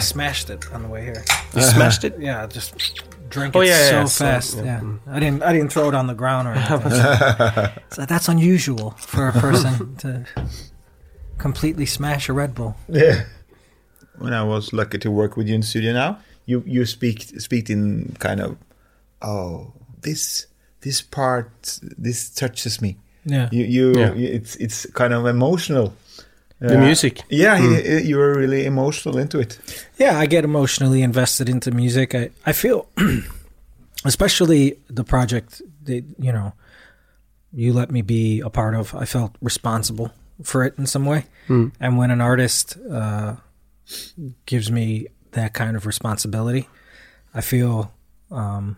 smashed it on the way here. You smashed it. Yeah, just drink Oh, it yeah, so yeah, so- fast. yeah. yeah, I didn't. I didn't throw it on the ground or anything. so that's unusual for a person to completely smash a Red Bull. Yeah. When I was lucky to work with you in studio now, you you speak speak in kind of, oh this this part this touches me. Yeah. You you, Yeah. you- it's it's kind of emotional. The music. Yeah, you, you were really emotional into it. Yeah, I get emotionally invested into music. I, I feel, especially the project that, you know, you let me be a part of, I felt responsible for it in some way. Mm. And when an artist uh, gives me that kind of responsibility, I feel um,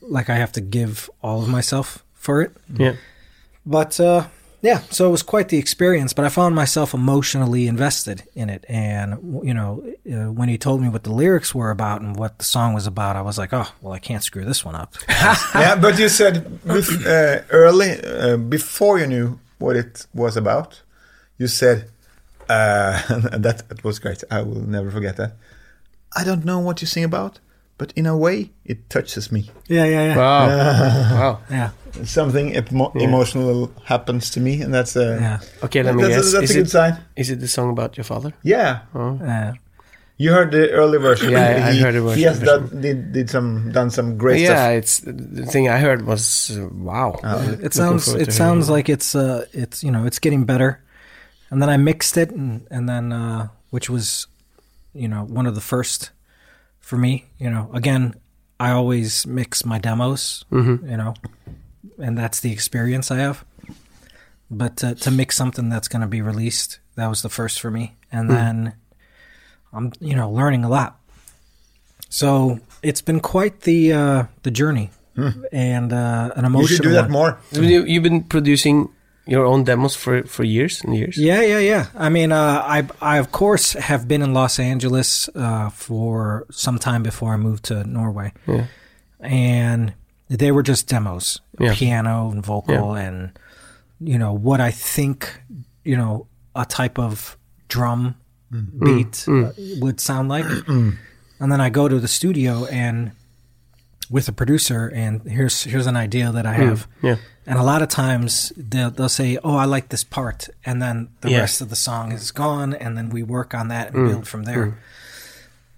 like I have to give all of myself for it. Yeah. But uh, yeah, so it was quite the experience. But I found myself emotionally invested in it, and you know, uh, when he told me what the lyrics were about and what the song was about, I was like, oh, well, I can't screw this one up. yeah, but you said bef- uh, early uh, before you knew what it was about. You said uh, that, that was great. I will never forget that. I don't know what you sing about, but in a way, it touches me. yeah, yeah, yeah, Wow. wow. yeah, Something emo- Yeah. emotional happens to me, and that's a yeah. Okay, let me that's, guess. that's is, a good it, sign. is it the song about your father? Yeah, Oh. Uh, you heard the early version. Yeah, I- I heard the He version- has done, did, did some done some great yeah, stuff. it's the thing I heard was uh, wow. Oh. it sounds it sounds hearing like it's uh it's you know it's getting better and then i mixed it and and then uh which was you know one of the first for me you know again i always mix my demos Mhm. you know and that's the experience i have but to, to mix something that's going to be released that was the first for me and then i'm you know learning a lot so it's been quite the uh the journey and uh an emotional You should do that one. more. You've been producing your own demos for for years and years. Yeah, yeah, yeah. I mean, uh, I, I of course have been in Los Angeles uh, for some time before I moved to Norway, Yeah. and they were just demos, Yeah. piano and vocal, and you know what I think, you know, a type of drum beat uh, would sound like, and then I go to the studio and with a producer, and here's here's an idea that I hmm, have. Yeah. And a lot of times they'll, they'll say, "Oh, I like this part," and then the Yeah. rest of the song is gone, and then we work on that and hmm, build from there. Hmm.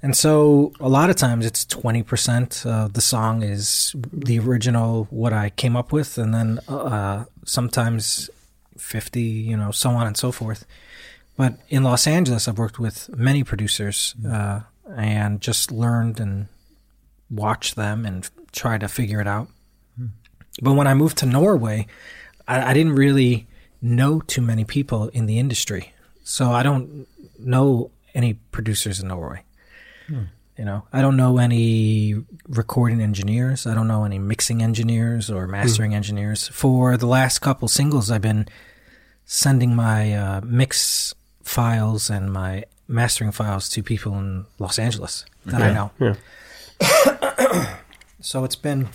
And so a lot of times it's twenty percent of the song is the original what I came up with, and then uh, uh sometimes fifty, you know, so on and so forth. But in Los Angeles, I've worked with many producers uh, and just learned and watched them and try to figure it out. Hmm. But when I moved to Norway, I, I didn't really know too many people in the industry, so I don't know any producers in Norway. Hmm. You know, I don't know any recording engineers. I don't know any mixing engineers or hmm. mastering engineers. For the last couple singles, I've been sending my uh, mix files and my mastering files to people in Los Angeles that I know. Yeah. So it's been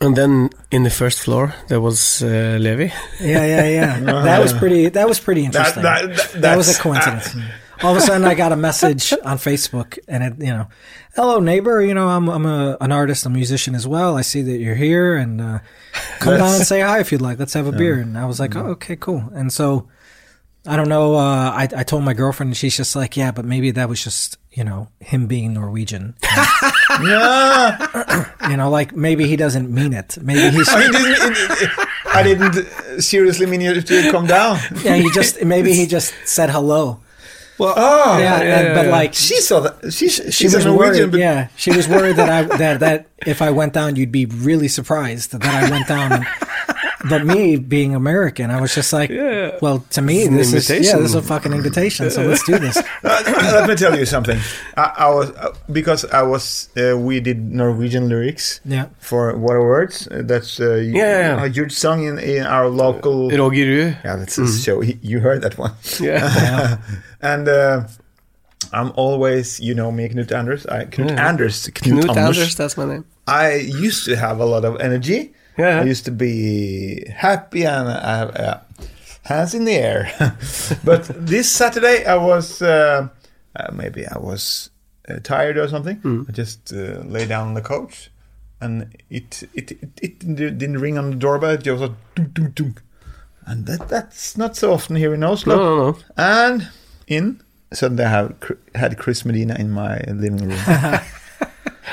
And then in the first floor there was uh, Levi. Yeah, yeah, yeah. that was pretty. That was pretty interesting. that, That, that, was a coincidence. All of a sudden, I got a message on Facebook, and it, you know, hello neighbor. You know, I'm I'm a, an artist, a musician as well. I see that you're here, and uh, come down and say hi if you'd like. Let's have a beer. And I was like, oh, okay, cool. And so, I don't know. Uh, I I told my girlfriend, and she's just like, yeah, but maybe that was just you know him being Norwegian. Yeah. you know, like maybe he doesn't mean it. Maybe he's I, didn't, it- it- I didn't uh, seriously mean you to come down. yeah. He just maybe he just said hello. Well, oh, Yeah, yeah, and- but yeah. like she saw that. She, she she's was a Norwegian, worried. but yeah, she was worried that I that that if I went down, you'd be really surprised that I went down. And, but me being American, I was just like, Yeah. well, to me, this is yeah, this is a fucking invitation. So let's do this. Uh, let me tell you something. I, I was uh, because I was uh, we did Norwegian lyrics Yeah, for What Are Words. Uh, that's uh, you- Yeah, yeah, yeah. a huge song in, in our local. Roger Rue. yeah, that's a show. You heard that one. Yeah. yeah, and uh, I'm always, you know me, Knut Anders. I, Knut Yeah. Anders. Knut, Knut Anders. Anders, that's my name. I used to have a lot of energy. Yeah. I used to be happy and I, uh, hands in the air. but this Saturday I was uh, uh, maybe I was uh, tired or something. I just uh, lay down on the couch, and it it it, it didn't ring on the doorbell. It was a dunk dunk dunk, and that that's not so often here in Oslo. No, no, no. And in suddenly I have had Chris Medina in my living room.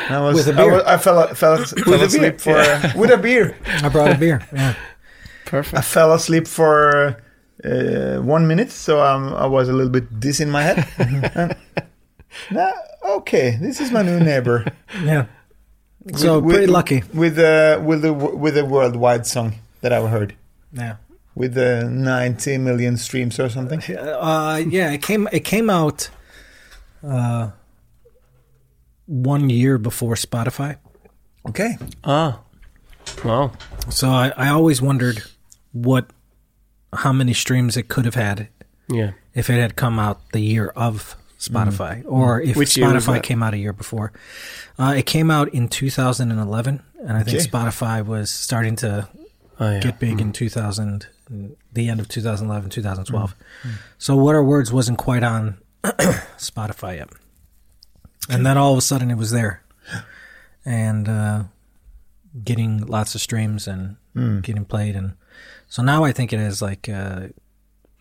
And I was, With a I, beer. was, I fell, fell, fell a asleep beer, for with a beer. I brought a beer. Yeah. Perfect. I fell asleep for uh, one minute, so um, I was a little bit dizzy in my head. and, nah, okay, this is my new neighbor. Yeah. So With- pretty with- lucky. with uh, with the with a worldwide song that I've heard Yeah. with uh, 90 million streams or something. Uh, yeah, it came it came out uh, one year before Spotify. Okay, Ah. Wow. So I, I always wondered what how many streams it could have had Yeah. if it had come out the year of Spotify or if Which Spotify came out a year before. Uh, it came out in 2011, and I think Okay. Spotify was starting to Oh, yeah. get big in 2000, the end of 2011, 2012. Mm. So What Are Words wasn't quite on Spotify yet. And then all of a sudden it was there. And uh, getting lots of streams and Mm. getting played. And so now I think it is like uh,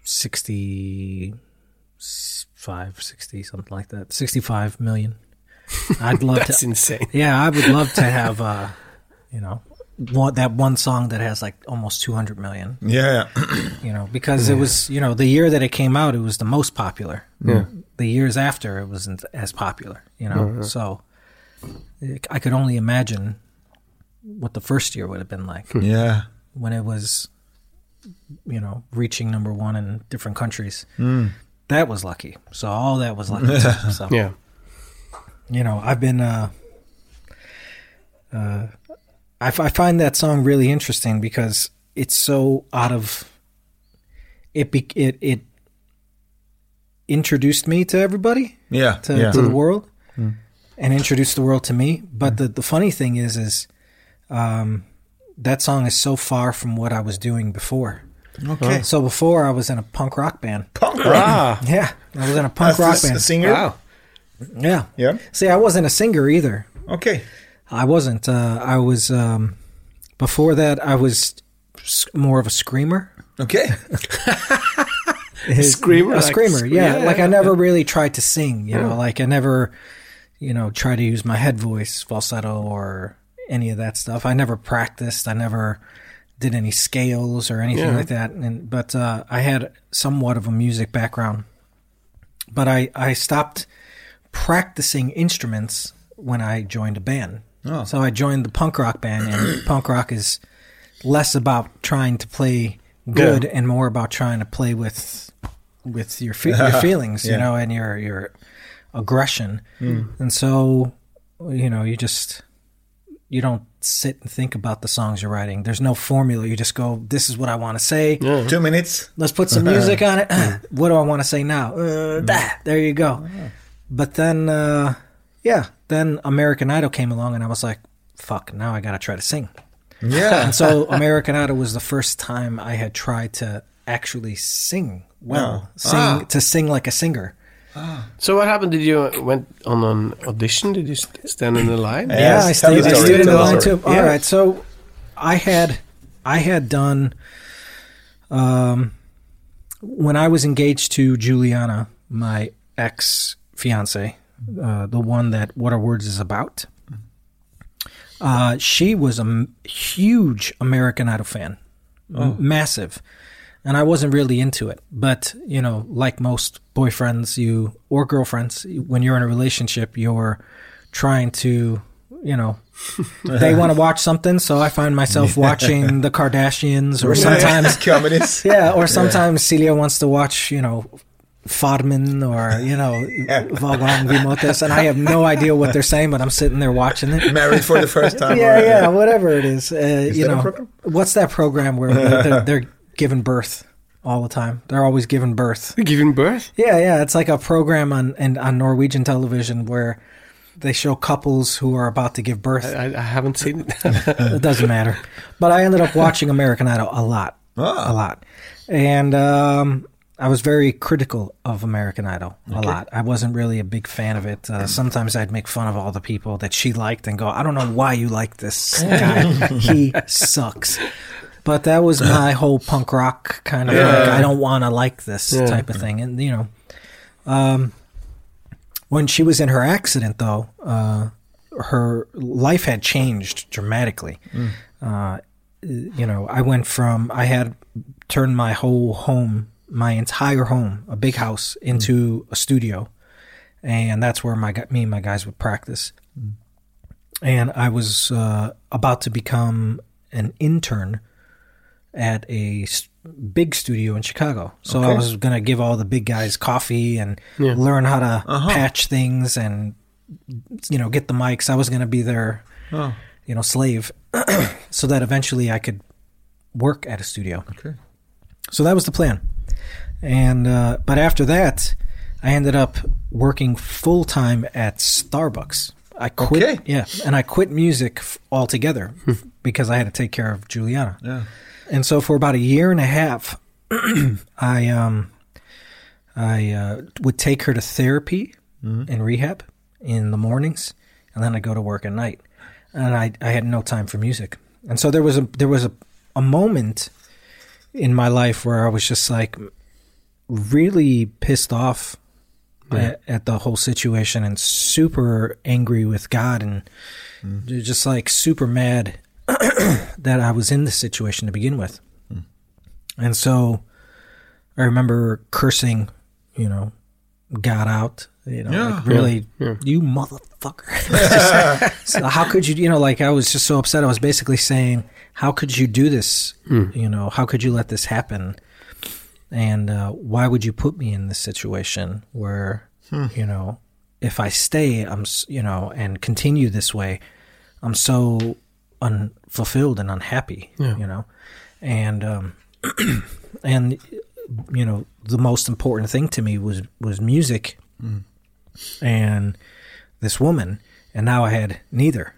65, 60, something like that. 65 million. I'd love That's to. insane. Yeah, I would love to have, uh, you know, one, that one song that has like almost 200 million, yeah, you know, because it was, you know, the year that it came out, it was the most popular. Yeah. The years after, it wasn't as popular, you know. So I could only imagine what the first year would have been like yeah. when it was, you know, reaching number one in different countries. Mm. That was lucky. So all that was lucky. too. So Yeah. you know, I've been. Uh, uh, I, f- I find that song really interesting because it's so out of. It be, it it introduced me to everybody Yeah, to, yeah. to the world and introduced the world to me. But the, the funny thing is, is um, that song is so far from what I was doing before. Okay. So before I was in a punk rock band. Punk rock. Ah. Yeah, I was in a punk As rock s- band. singer. Wow. Yeah. Yeah. See, I wasn't a singer either. Okay. I wasn't. Uh, I was um, before that. I was more of a screamer. Okay. His- screamer, a like- screamer. Yeah, yeah, like I never really tried to sing. You know, like I never, you know, try to use my head voice, falsetto, or any of that stuff. I never practiced. I never did any scales or anything Yeah. like that. And but uh, I had somewhat of a music background, but I I stopped practicing instruments when I joined a band. Oh. So I joined the punk rock band, and punk rock is less about trying to play good and more about trying to play with with your fe- your feelings, you know, and your your aggression. And so, you know, you just you don't sit and think about the songs you're writing. There's no formula. You just go, "This is what I want to say. Yeah. Two minutes. Let's put some music on it. what do I want to say now? Uh, dah, there you go. But then, uh, yeah, then American Idol came along, and I was like, "Fuck!" Now I got to try to sing. Yeah. And so American Idol was the first time I had tried to actually sing well, Oh. sing Ah. to sing like a singer. So what happened? Did you went on an audition? Did you stand in the line? Yeah. Yeah, Yes, I tell stood, the I stood in the line too. All Yeah. right, so I had I had done um, when I was engaged to Juliana, my ex fiance, uh, the one that What Are Words is about. Uh, she was a m- huge American Idol fan, M- massive, and I wasn't really into it. But you know, like most boyfriends, you or girlfriends, when you're in a relationship, you're trying to, you know, they want to watch something, so I find myself watching the Kardashians, or sometimes comedies. yeah, or sometimes Celia wants to watch, you know, Farmen or, you know, Vagan Vimotes, and I have no idea what they're saying, but I'm sitting there watching it. Married for the first time. Yeah, or- yeah, whatever it is. Uh, you know, what's that program where they're, they're, they're giving birth all the time? They're always giving birth. Giving birth? Yeah, yeah, it's like a program on and on Norwegian television where they show couples who are about to give birth. I, I haven't seen it. it doesn't matter. But I ended up watching American Idol a lot, Ah. a lot, and um, I was very critical of American Idol a lot. I wasn't really a big fan of it. Uh, sometimes I'd make fun of all the people that she liked and go, "I don't know why you like this guy. he sucks." But that was my whole punk rock kind of like, I don't want to like this Yeah. type of thing, and you know, um, when she was in her accident, though, uh, her life had changed dramatically. Uh, you know, I went from I had turned my whole home, my entire home, a big house, mm. into a studio, and that's where my me and my guys would practice. Mm. And I was uh, about to become an intern at a big studio in Chicago. So I was going to give all the big guys coffee and Yeah. learn how to uh-huh. patch things and you know get the mics. I was going to be their Oh, you know slave, so that eventually I could work at a studio. okay. So that was the plan. And uh, but after that, I ended up working full time at Starbucks. I quit. Okay. Yeah, and I quit music f- altogether because I had to take care of Juliana. Yeah. And so for about a year and a half, I um, I uh, would take her to therapy and rehab in the mornings, and then I go to work at night. And I, I had no time for music. And so there was a there was a, a moment in my life where I was just like really pissed off at, at the whole situation and super angry with God and mm-hmm. just like super mad that I was in this situation to begin with. Hmm. And so I remember cursing, you know, God out, you know, Yeah. like really, you motherfucker. Just- so how could you, you know, like I was just so upset. I was basically saying, how could you do this? Hmm. You know, how could you let this happen? And uh, why would you put me in this situation where, you know, if I stay, I'm, you know, and continue this way, I'm so unfulfilled and unhappy, you know, and um, and you know, the most important thing to me was was music, and this woman, and now I had neither.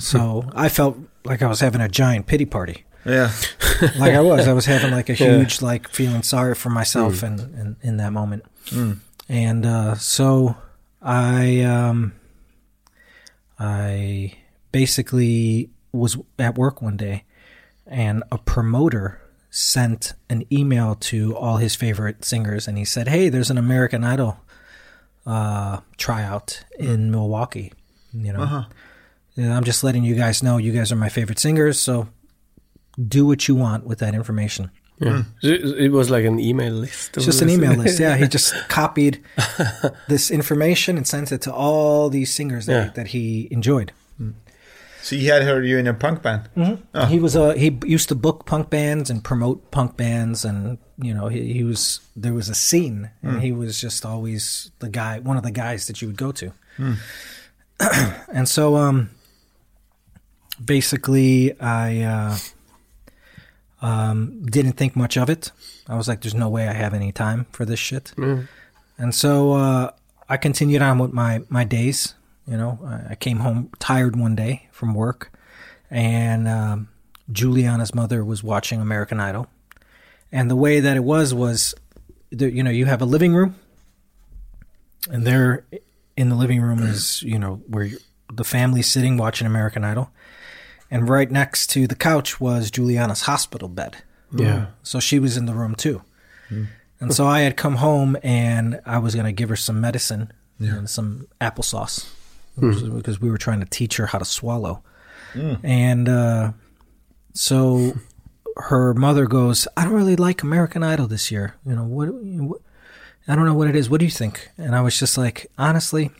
So I felt like I was having a giant pity party Yeah. like I was. I was having like a huge like feeling sorry for myself and in, in, in that moment. And uh, so I um, I basically was at work one day, and a promoter sent an email to all his favorite singers, and he said, "Hey, there's an American Idol uh, tryout in Milwaukee. You know, Yeah, I'm just letting you guys know you guys are my favorite singers, so." Do what you want with that information. Yeah. Hmm. So It it was like an email list. It's just an email list. Yeah, he just copied this information and sent it to all these singers that, Yeah. that he enjoyed. Hmm. So he had heard you in a punk band. Mm-hmm. Oh. He was a he used to book punk bands and promote punk bands, and you know he, he was there was a scene, and hmm. he was just always the guy, one of the guys that you would go to. and so, um, basically, I uh, um, didn't think much of it. I was like, "There's no way I have any time for this shit." And so uh, I continued on with my my days. You know, I, I came home tired one day from work, and um, Juliana's mother was watching American Idol. And the way that it was was, the, you know, you have a living room, and there in the living room is you know where the family's sitting watching American Idol, and right next to the couch was Juliana's hospital bed. Yeah. So she was in the room too. Hmm. And so I had come home and I was going to give her some medicine and some applesauce hmm. because we were trying to teach her how to swallow. Hmm. And uh, so her mother goes, I don't really like American Idol this year. You know, what, what I don't know what it is. What do you think? And I was just like, honestly,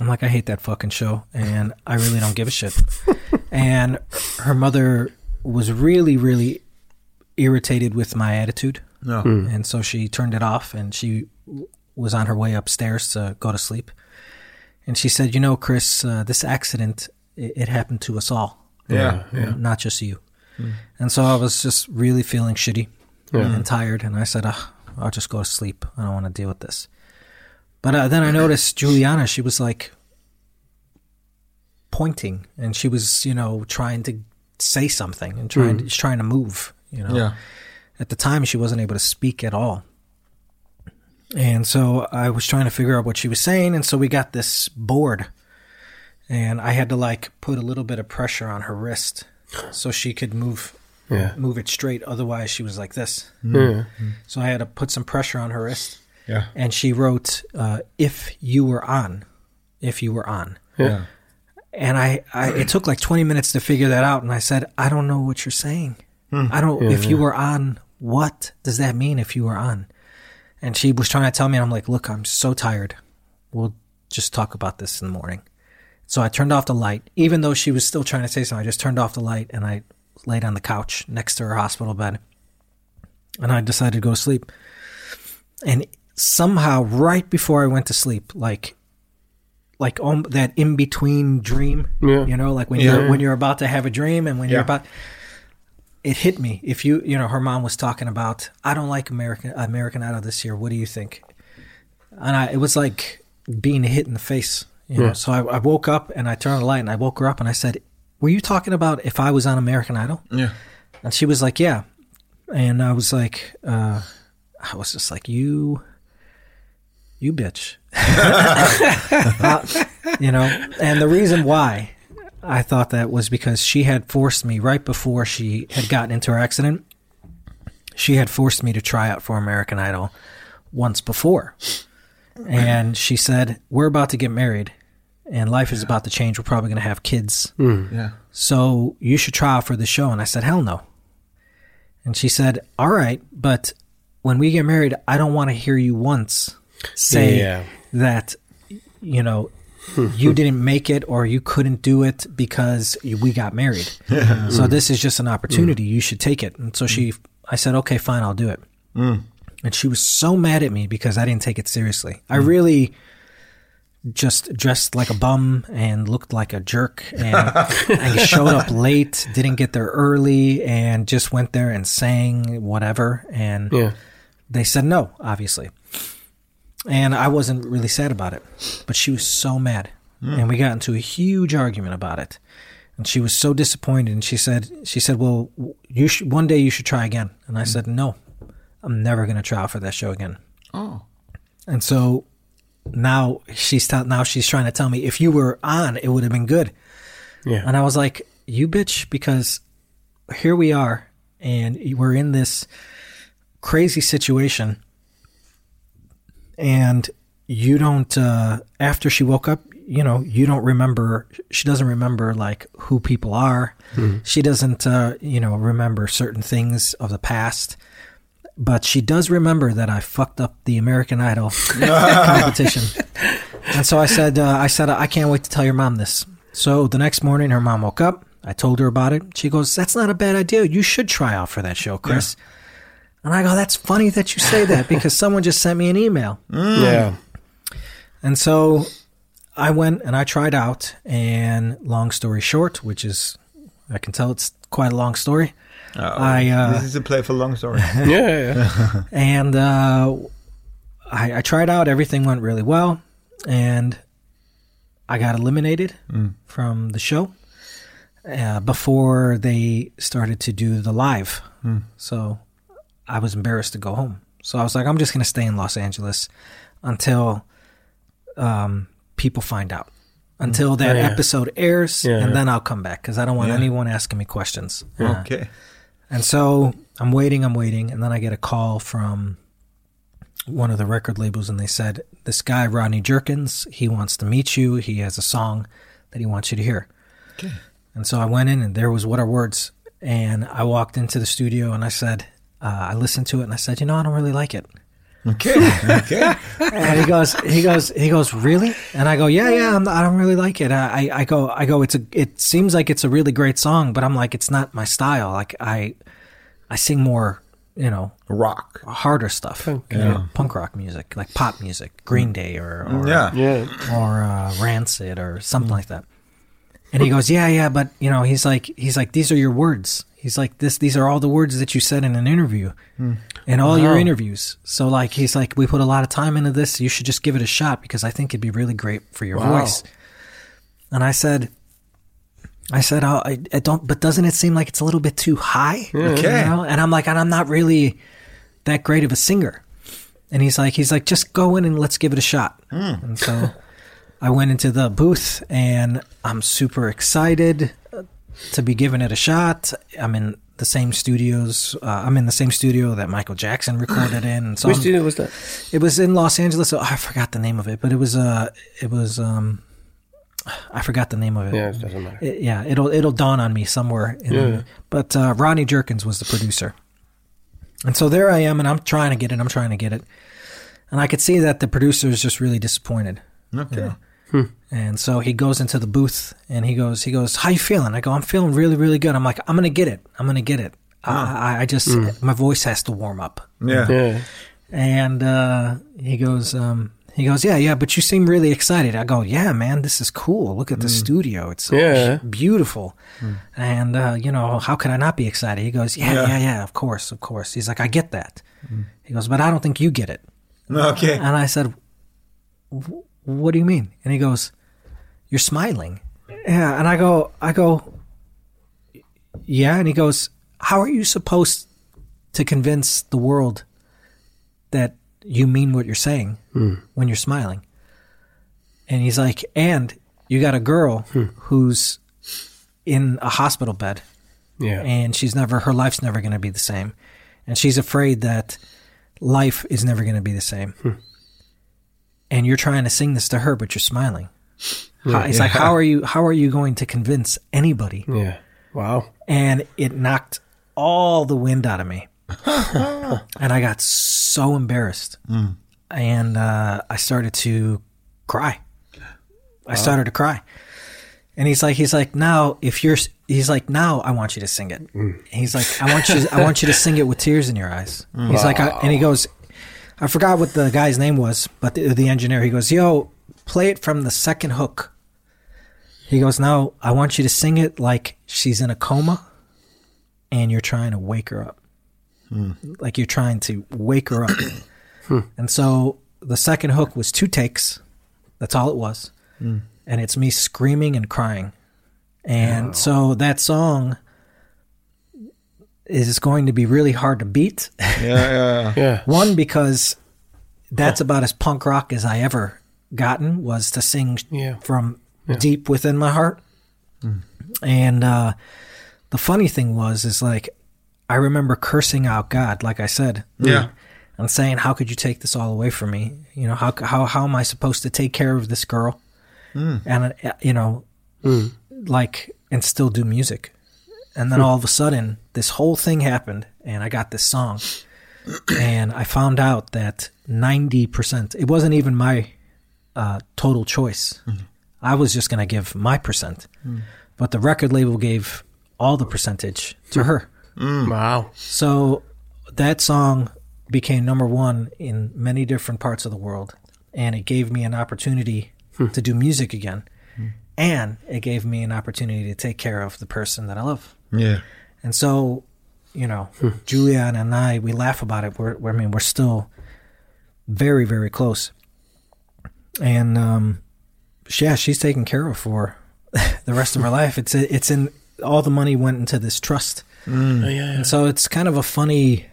I'm like, I hate that fucking show and I really don't give a shit. and her mother was really, really irritated with my attitude. No. And so she turned it off and she was on her way upstairs to go to sleep. And she said, You know, Chris, uh, this accident, it, it happened to us all, Yeah. Yeah. not just you. And so I was just really feeling shitty and tired. And I said, "Ugh, I'll just go to sleep. I don't want to deal with this. But uh, then I noticed Juliana, she was like pointing and she was, you know, trying to say something and trying, to, trying to move, you know. Yeah. at the time she wasn't able to speak at all. And so I was trying to figure out what she was saying, and so we got this board, and I had to like put a little bit of pressure on her wrist so she could move Yeah. move it straight. Otherwise, she was like this. Yeah. So I had to put some pressure on her wrist, Yeah. and she wrote, uh, "If you were on, if you were on." Yeah. And I, I, it took like 20 minutes to figure that out. And I said, I don't know what you're saying. Hmm. I don't, if you were on, what does that mean if you were on? And she was trying to tell me, and I'm like, look, I'm so tired. We'll just talk about this in the morning. So I turned off the light, even though she was still trying to say something. I just turned off the light and I laid on the couch next to her hospital bed. And I decided to go to sleep. And somehow, right before I went to sleep, like, like um, that in between dream, Yeah. you know, like when Yeah. you're when you're about to have a dream and when you're about. It hit me. If you, you know, her mom was talking about, I don't like American American Idol this year. What do you think? And I, it was like being hit in the face. You know? So I, I woke up and I turned on the light and I woke her up and I said, "Were you talking about if I was on American Idol?" Yeah. And she was like, "Yeah," and I was like, uh, I was just like, "You, you bitch," Uh, you know. And the reason why I thought that was because she had forced me right before she had gotten into her accident. She had forced me to try out for American Idol once before, and she said, "We're about to get married." And life is about to change. We're probably going to have kids. Yeah. So you should try out for the show. And I said, hell no. And she said, all right, but when we get married, I don't want to hear you once say Yeah. That, you know, you didn't make it or you couldn't do it because we got married. so this is just an opportunity. Mm. You should take it. And so she, mm. I said, okay, fine, I'll do it. Mm. And she was so mad at me because I didn't take it seriously. I really just dressed like a bum and looked like a jerk and I showed up late, didn't get there early and just went there and sang whatever and Yeah. they said no, obviously. And I wasn't really sad about it, but she was so mad. Hmm. And we got into a huge argument about it. And she was so disappointed and she said she said, "Well, you should, one day you should try again." And I hmm. said, "No. I'm never going to try out for that show again." Oh. And so now she's tell, now she's trying to tell me if you were on, it would have been good. Yeah. And I was like, "You bitch," because here we are, and we're in this crazy situation, and you don't. Uh, after she woke up, you know, you don't remember. She doesn't remember like who people are. She doesn't, uh, you know, remember certain things of the past. But she does remember that I fucked up the American Idol competition. And so I said, uh, I said, I can't wait to tell your mom this. So the next morning, her mom woke up. I told her about it. She goes, "That's not a bad idea. You should try out for that show, Chris." And I go, "That's funny that you say that because someone just sent me an email." Yeah. And so I went and I tried out. And long story short, which is, I can tell it's quite a long story. Oh, I, uh, this is a playful long story. Yeah. yeah. and uh, I, I tried out. Everything went really well, and I got eliminated from the show uh, before they started to do the live. So I was embarrassed to go home. So I was like, I'm just going to stay in Los Angeles until um, people find out. Until that Oh, yeah. episode airs, Yeah. and then I'll come back because I don't want Yeah. anyone asking me questions. okay. And so I'm waiting, I'm waiting, and then I get a call from one of the record labels, and they said, This guy, Rodney Jerkins, he wants to meet you. He has a song that he wants you to hear. Okay. And so I went in, and there was What Are Words. And I walked into the studio, and I said, uh, I listened to it, and I said, You know, I don't really like it. Okay. Okay. And he goes, he goes, he goes, really? And I go, yeah, yeah, I'm, I don't really like it. I, I go, I go, it's a, it seems like it's a really great song, but I'm like, it's not my style. Like I, I sing more, you know, Rock. harder stuff, you know, punk rock music, like pop music, Green Day or, or Yeah. Yeah. or uh, Rancid or something like that. And he goes, yeah, yeah, but you know, he's like, he's like, these are your words. He's like, this, these are all the words that you said in an interview, in all your interviews. So like, he's like, we put a lot of time into this. You should just give it a shot because I think it'd be really great for your Wow. voice. And I said, I said, oh, I, I don't, but doesn't it seem like it's a little bit too high? Okay. You know? And I'm like, and I'm not really that great of a singer. And he's like, he's like, just go in and let's give it a shot. Hmm. And so I went into the booth and I'm super excited to be giving it a shot. I'm in the same studios. Uh, I'm in the same studio that Michael Jackson recorded in. So Which I'm- studio was that? it was in Los Angeles. Oh, I forgot the name of it, but it was uh, it was um, I forgot the name of it. Yeah, it doesn't matter. It- yeah, it'll it'll dawn on me somewhere. In Yeah. But uh, Rodney Jerkins was the producer, and so there I am, and I'm trying to get it. I'm trying to get it, and I could see that the producer is just really disappointed. Okay. And so he goes into the booth and he goes, he goes, "How you feeling?" I go, "I'm feeling really, really good." I'm like, "I'm gonna get it. I'm gonna get it." I, I, I just my voice has to warm up. Yeah. Yeah. And uh, he goes, um, he goes, yeah, yeah, but you seem really excited. I go, yeah, man, this is cool. Look at the studio; it's Yeah. beautiful. And uh, you know, how could I not be excited? He goes, yeah, Yeah. yeah, yeah, of course, of course. He's like, I get that. He goes, but I don't think you get it. Okay. And I said, "Wh- what do you mean? And he goes, you're smiling. Yeah. And I go, I go, yeah. And he goes, how are you supposed to convince the world that you mean what you're saying hmm. when you're smiling? And he's like, and you got a girl hmm. who's in a hospital bed Yeah. and she's never her life's never going to be the same and she's afraid that life is never going to be the same hmm. And you're trying to sing this to her but you're smiling. How- it's like how are you how are you going to convince anybody? Yeah. Wow. and it knocked all the wind out of me. And i got so embarrassed. And uh, i started to cry. I started to cry. And he's like he's like now if you're he's like now i want you to sing it. He's like i want you i want you to sing it with tears in your eyes. He's like I, and he goes i forgot what the guy's name was but the, the engineer he goes yo play it from the second hook. He goes now i want you to sing it like she's in a coma and you're trying to wake her up. Hmm. Like you're trying to wake her up. Hmm. And so the second hook was two takes. That's all it was. Hmm. And it's me screaming and crying. And so that song is going to be really hard to beat. Yeah, yeah. Yeah. One because that's about as punk rock as I ever gotten was to sing Yeah. from deep within my heart. And uh, the funny thing was is like I remember cursing out God, like I said. Yeah. and saying, "How could you take this all away from me? You know, how how how am I supposed to take care of this girl, and uh, you know, like and still do music?" And then hmm. all of a sudden, this whole thing happened, and I got this song, and I found out that ninety percent. It wasn't even my uh, total choice. Mm-hmm. I was just going to give my percent, hmm. but the record label gave all the percentage to her. Hmm. Wow. So that song became number one in many different parts of the world, and it gave me an opportunity to do music again, and it gave me an opportunity to take care of the person that I love. Yeah. And so, you know, hmm. Julian and I, we laugh about it. We're, we're I mean, we're still very, very close, and um, yeah, she's taken care of for the rest of her life. It's it's in all the money went into this trust. Mm. Oh, yeah, yeah. And so it's kind of a funny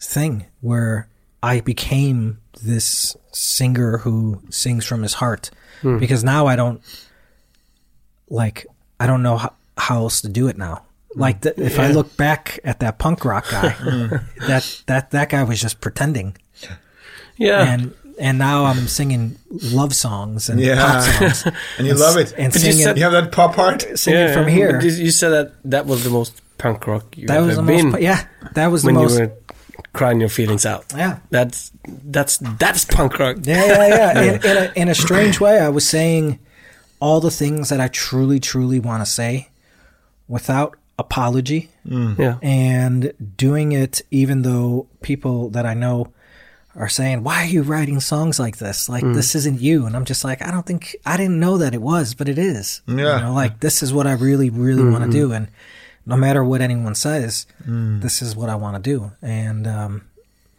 thing where I became this singer who sings from his heart hmm. because now I don't like I don't know how, how else to do it now. Like the, if I look back at that punk rock guy, mm. that that that guy was just pretending, Yeah. and and now I'm singing love songs and Yeah. pop songs, And you love it. and But you singing said- You have that pop heart. singing yeah, from here. You you said that that was the most punk rock you've That was ever the been. most. Yeah, that was the when most. you were crying your feelings out. yeah, That's that's that's punk rock. Yeah, yeah, yeah. in, in, a, in a strange way, I was saying all the things that I truly, truly want to say without apology mm. Yeah. and doing it even though people that I know are saying, Why are you writing songs like this? Like, mm. this isn't you. And I'm just like, I don't think, I didn't know that it was, but it is. Yeah. You know, like, this is what I really, really mm, want to do. And no matter what anyone says, this is what I want to do. And um,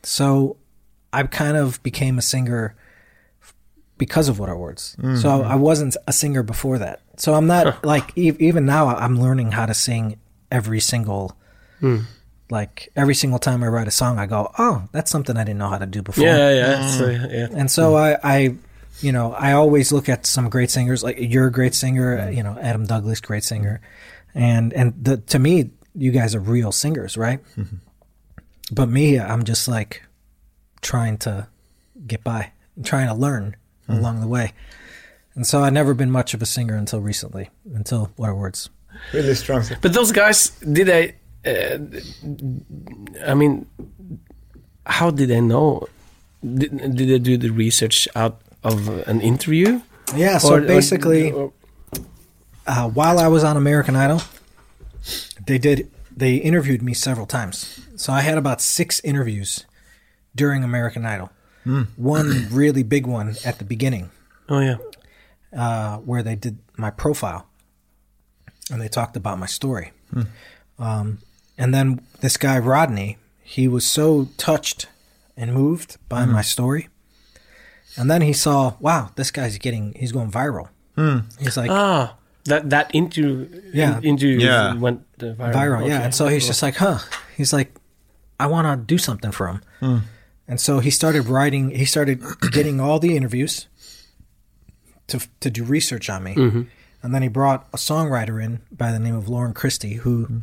so I kind of became a singer because of What Are Words. So mm-hmm. I wasn't a singer before that. So I'm not like e- even now I'm learning how to sing every single hmm. like every single time I write a song I go, "Oh, that's something I didn't know how to do before." Yeah, yeah, so, yeah. And so I, I, you know, I always look at some great singers. Like you're a great singer, you know, Adam Douglas, great singer, and and the, to me, you guys are real singers, right? Mm-hmm. But me, I'm just like trying to get by, trying to learn hmm. along the way. And so I've never been much of a singer until recently, until What Are Words. Really strong. But those guys, did they? Uh, I mean, how did they know? Did, did they do the research out of an interview? Yeah. So Or- or- basically, or- uh, while I was on American Idol, they did they interviewed me several times. So I had about six interviews during American Idol. One really big one at the beginning, oh yeah, uh, where they did my profile, and they talked about my story. Um, and then this guy Rodney, he was so touched and moved by my story, and then he saw, wow, this guy's getting, he's going viral. He's like, ah, that that interview, Yeah. in, interview Yeah. went viral. viral. Yeah, and so he's just like, huh. He's like, I want to do something for him. And so he started writing. He started getting all the interviews to to do research on me, and then he brought a songwriter in by the name of Lauren Christy, who hmm.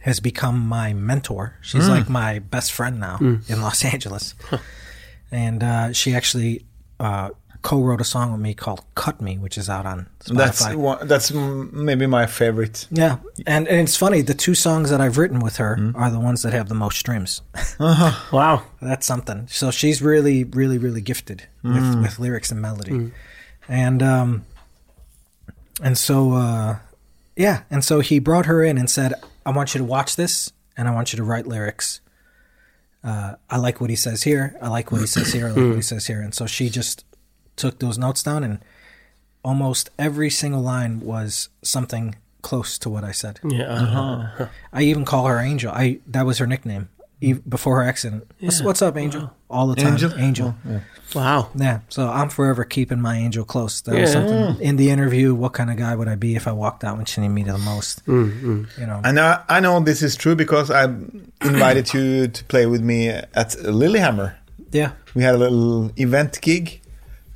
has become my mentor. She's hmm. like my best friend now hmm. in Los Angeles, and uh, she actually. Uh, co-wrote a song with me called "Cut Me," which is out on Spotify. That's one, that's maybe my favorite. Yeah, and, and it's funny. The two songs that I've written with her are the ones that have the most streams. Uh-huh. Wow. That's something. So she's really, really, really gifted with, with lyrics and melody, and um, and so uh, yeah, and so he brought her in and said, "I want you to watch this, and I want you to write lyrics." Uh, I like what he says here. I like what he says here. I like what he says here. And so she just took those notes down, and almost every single line was something close to what I said. Yeah. uh-huh. I even call her Angel. I that was her nickname before her accident. What's, what's up, Angel? All the time, Angel? Angel. Yeah. Wow. Yeah. So I'm forever keeping my Angel close. That was Yeah. something in the interview. What kind of guy would I be if I walked out when she needed me the most? You know. I know I know this is true because I invited you to play with me at Lillehammer. Yeah. We had a little event gig,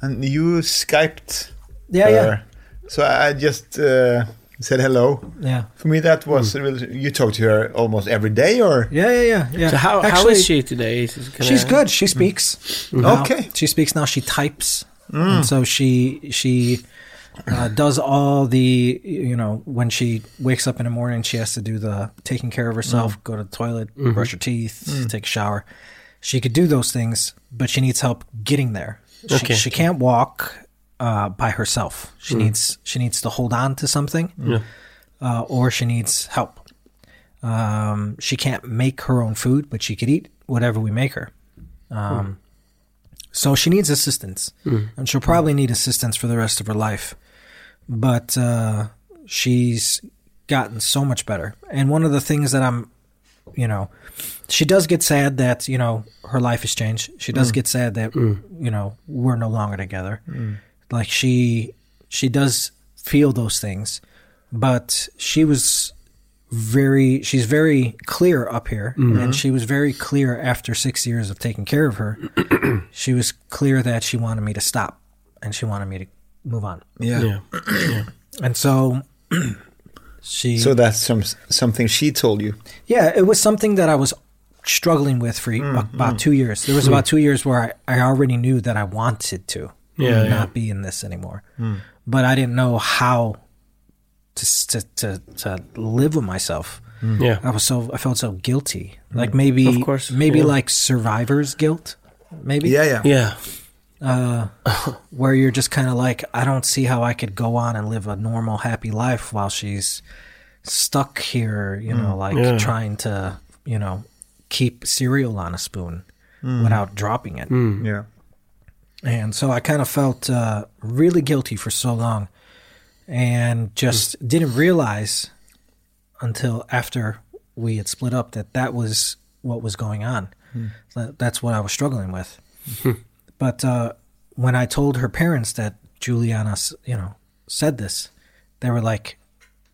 and you skyped Yeah. her. Yeah. So I just uh, said hello. Yeah. For me, that was hmm. really, you talk to her almost every day, or Yeah. Yeah. Yeah. Yeah. So how how Actually, is she today? Is- She's I- good. She hmm. speaks. Hmm. now. Okay. She speaks now. She types, and so she she uh, does all the you know when she wakes up in the morning, she has to do the taking care of herself, go to the toilet, mm-hmm. brush her teeth, take a shower. She could do those things, but she needs help getting there. She, Okay. she can't walk uh, by herself. She needs she needs to hold on to something, Yeah. uh, or she needs help. Um, she can't make her own food, but she could eat whatever we make her. Um, So she needs assistance, and she'll probably need assistance for the rest of her life. But uh, she's gotten so much better. And one of the things that I'm, you know, she does get sad that you know her life has changed. She does get sad that you know we're no longer together. Like she she does feel those things, but she was very she's very clear up here mm-hmm. and she was very clear after six years of taking care of her she was clear that she wanted me to stop and she wanted me to move on yeah. Yeah. yeah. and so she So that's some something she told you. yeah it was something that i was struggling with for mm-hmm. about two years there was about mm. two years where I, I already knew that i wanted to Yeah, not yeah. be in this anymore hmm. but i didn't know how to, to to to live with myself hmm. Yeah. I was so I felt so guilty. Hmm. Like maybe Of course, maybe yeah. like survivor's guilt. Maybe. Yeah, yeah. Yeah. Uh where you're just kind of like I don't see how I could go on and live a normal happy life while she's stuck here, you know, like Yeah. trying to, you know, keep cereal on a spoon without dropping it. Yeah. And so I kind of felt uh, really guilty for so long and just didn't realize until after we had split up that that was what was going on. That- That's what I was struggling with. but uh, when I told her parents that Juliana, you know, said this, they were like,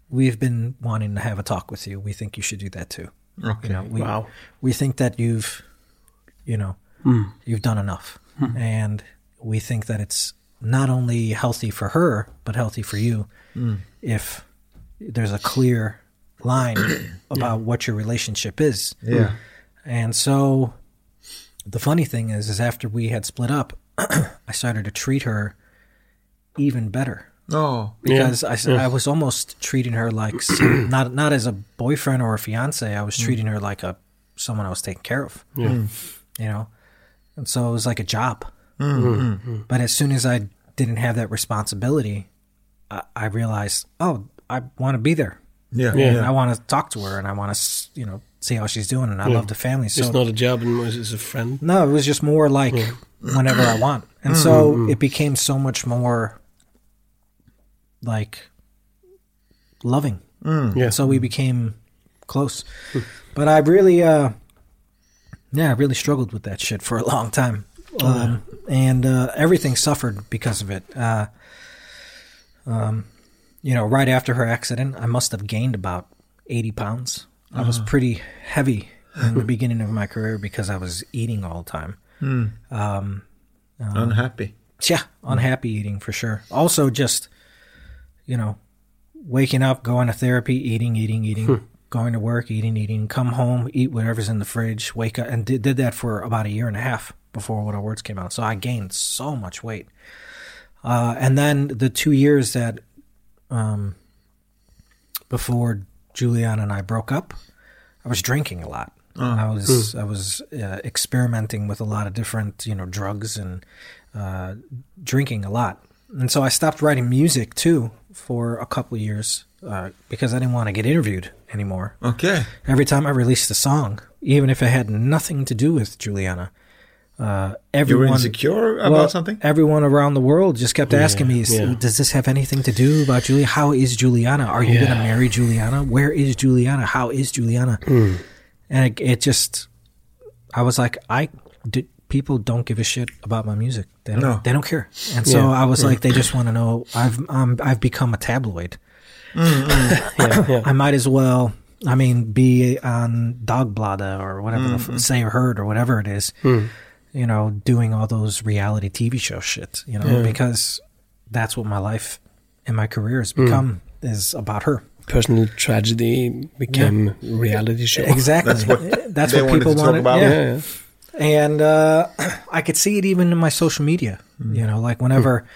"We've been wanting to have a talk with you. We think you should do that too. Okay. You know, we Wow. we think that you've, you know, Hmm. you've done enough, and we think that it's not only healthy for her but healthy for you mm. if there's a clear line about what your relationship is. Yeah. And so the funny thing is is after we had split up, I started to treat her even better Oh. because I I was almost treating her like some, not not as a boyfriend or a fiance. I was mm. treating her like a someone I was taking care of. Yeah. Mm. You know, and so it was like a job. Mm-hmm. Mm-hmm. mm-hmm. But as soon as I didn't have that responsibility, I, I realized, oh, I want to be there. Yeah. Yeah. Yeah. I want to talk to her, and I want to, you know, see how she's doing. And I Yeah. love the family. So It's not a job, and it's a friend. no, it was just more like whenever I want. And mm-hmm. so it became so much more like loving. Mm. Yeah. So we became close. Hmm. But I really uh yeah, I really struggled with that shit for a long time. Um, and uh, everything suffered because of it. Uh, um, you know, right after her accident, I must have gained about 80 pounds. I was pretty heavy in the beginning of my career because I was eating all the time. Um, Unhappy. yeah, unhappy eating for sure. Also, just you know, waking up, going to therapy, eating, eating, eating, going to work, eating, eating, come home, eat whatever's in the fridge, wake up, and did, did that for about a year and a half before What Are Words came out. So I gained so much weight. Uh, and then the two years that um, before Juliana and I broke up, I was drinking a lot. I was I was uh, experimenting with a lot of different you know drugs and uh, drinking a lot, and so I stopped writing music too for a couple of years uh, because I didn't want to get interviewed anymore. Okay. Every time I released a song, even if it had nothing to do with Juliana, uh, You were everyone insecure about well, something? Everyone around the world just kept asking me, yeah. "Does this have anything to do about Julia? How is Juliana? Are you going to marry Juliana? Where is Juliana? How is Juliana?" Hmm. And it, it just, I was like, I did. People don't give a shit about my music. They don't. No. They don't care. And so Yeah. I was like, they just want to know. I've um, I've become a tabloid. Mm, mm. yeah, yeah. I might as well. I mean, be on Dagbladet or whatever, the mm, f- Se og Hør or whatever it is. Hmm. You know, doing all those reality TV show shit. You know, Yeah. because that's what my life and my career has become is about her. Personal tragedy became reality show. Exactly. That's what that's they what wanted people to talk wanted. about. Yeah. Yeah, yeah. And uh, I could see it even in my social media. You know, like whenever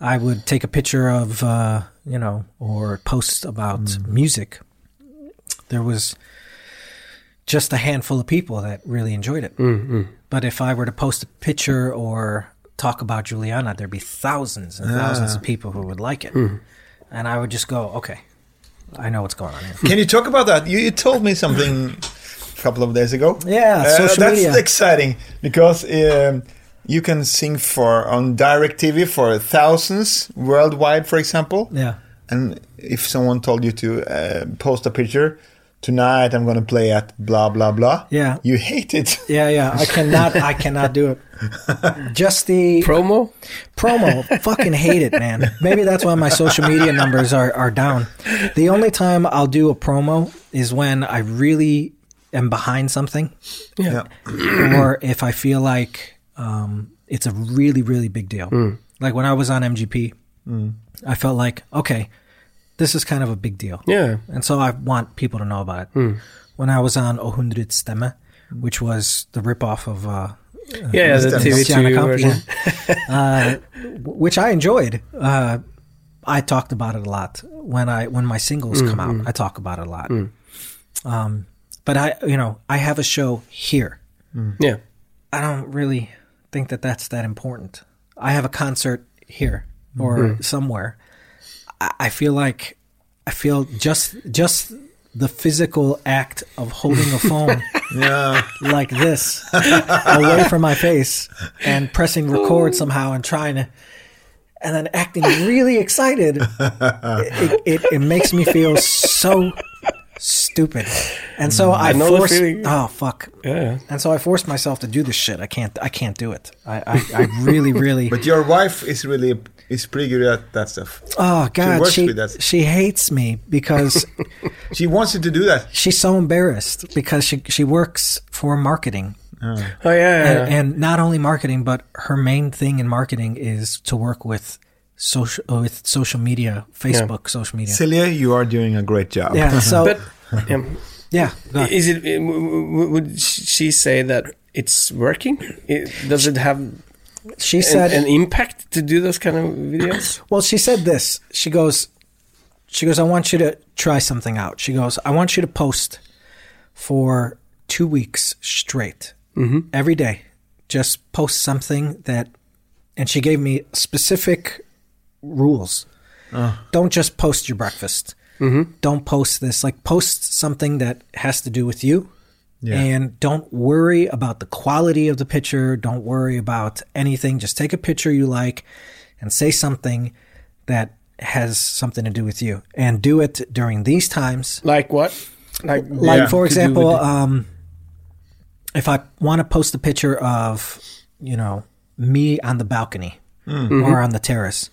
I would take a picture of, uh, you know, or post about music, there was just a handful of people that really enjoyed it. But if I were to post a picture or talk about Juliana, there'd be thousands and thousands of people who would like it. And I would just go, okay, I know what's going on here. Can you talk about that? You, you told me something a couple of days ago. Yeah, Uh, social that's media. exciting because um, you can sing for on direct TV for thousands worldwide, for example. Yeah. And if someone told you to uh, post a picture tonight, I'm going to play at blah blah blah. Yeah. you hate it. Yeah, yeah. I cannot. I cannot do it. Just the Promo? promo. Fucking hate it, man. Maybe that's why my social media numbers are are down. The only time I'll do a promo is when I really am behind something, Yeah, or if I feel like um, it's a really really big deal. Like when I was on MGP, I felt like okay, this is kind of a big deal. Yeah. And so I want people to know about it. When I was on Ohundred Stemme, which was the ripoff of uh, Yeah, the Mr. TV2 version. uh, which I enjoyed. Uh, I talked about it a lot when I when my singles come out. I talk about it a lot. Um, but I, you know, I have a show here. Yeah. I don't really think that that's that important. I have a concert here or somewhere. I, I feel like I feel just just the physical act of holding a phone yeah. like this away from my face and pressing record somehow and trying to and then acting really excited it, it, it makes me feel so stupid. And so mm, I, I know forced. feeling. Oh fuck. Yeah. And so I forced myself to do this shit. I can't. I can't do it. I. I, I really, really. But your wife is really is pretty good at that stuff. oh God, works she with that. she hates me because She wants you to do that. she's so embarrassed because she she works for marketing ah. Oh yeah. yeah. and, and not only marketing, but her main thing in marketing is to work with social uh, with social media, Facebook, social media. Celia, you are doing a great job. Yeah. So but yeah. Yeah, go is it? w- w- Would she say that it's working? Does it have she an, said an impact to do those kind of videos? Well, she said this. She goes, she goes, I want you to try something out. She goes, I want you to post for two weeks straight, mm-hmm. every day. Just post something that, and she gave me specific rules. Don't just post your breakfast. Mm-hmm. Don't post this. Like, post something that has to do with you. Yeah. And don't worry about the quality of the picture. Don't worry about anything. Just take a picture you like and say something that has something to do with you. And do it during these times. Like what? Like Like, Yeah. for example, um, if I want to post a picture of, you know, me on the balcony or on the terrace,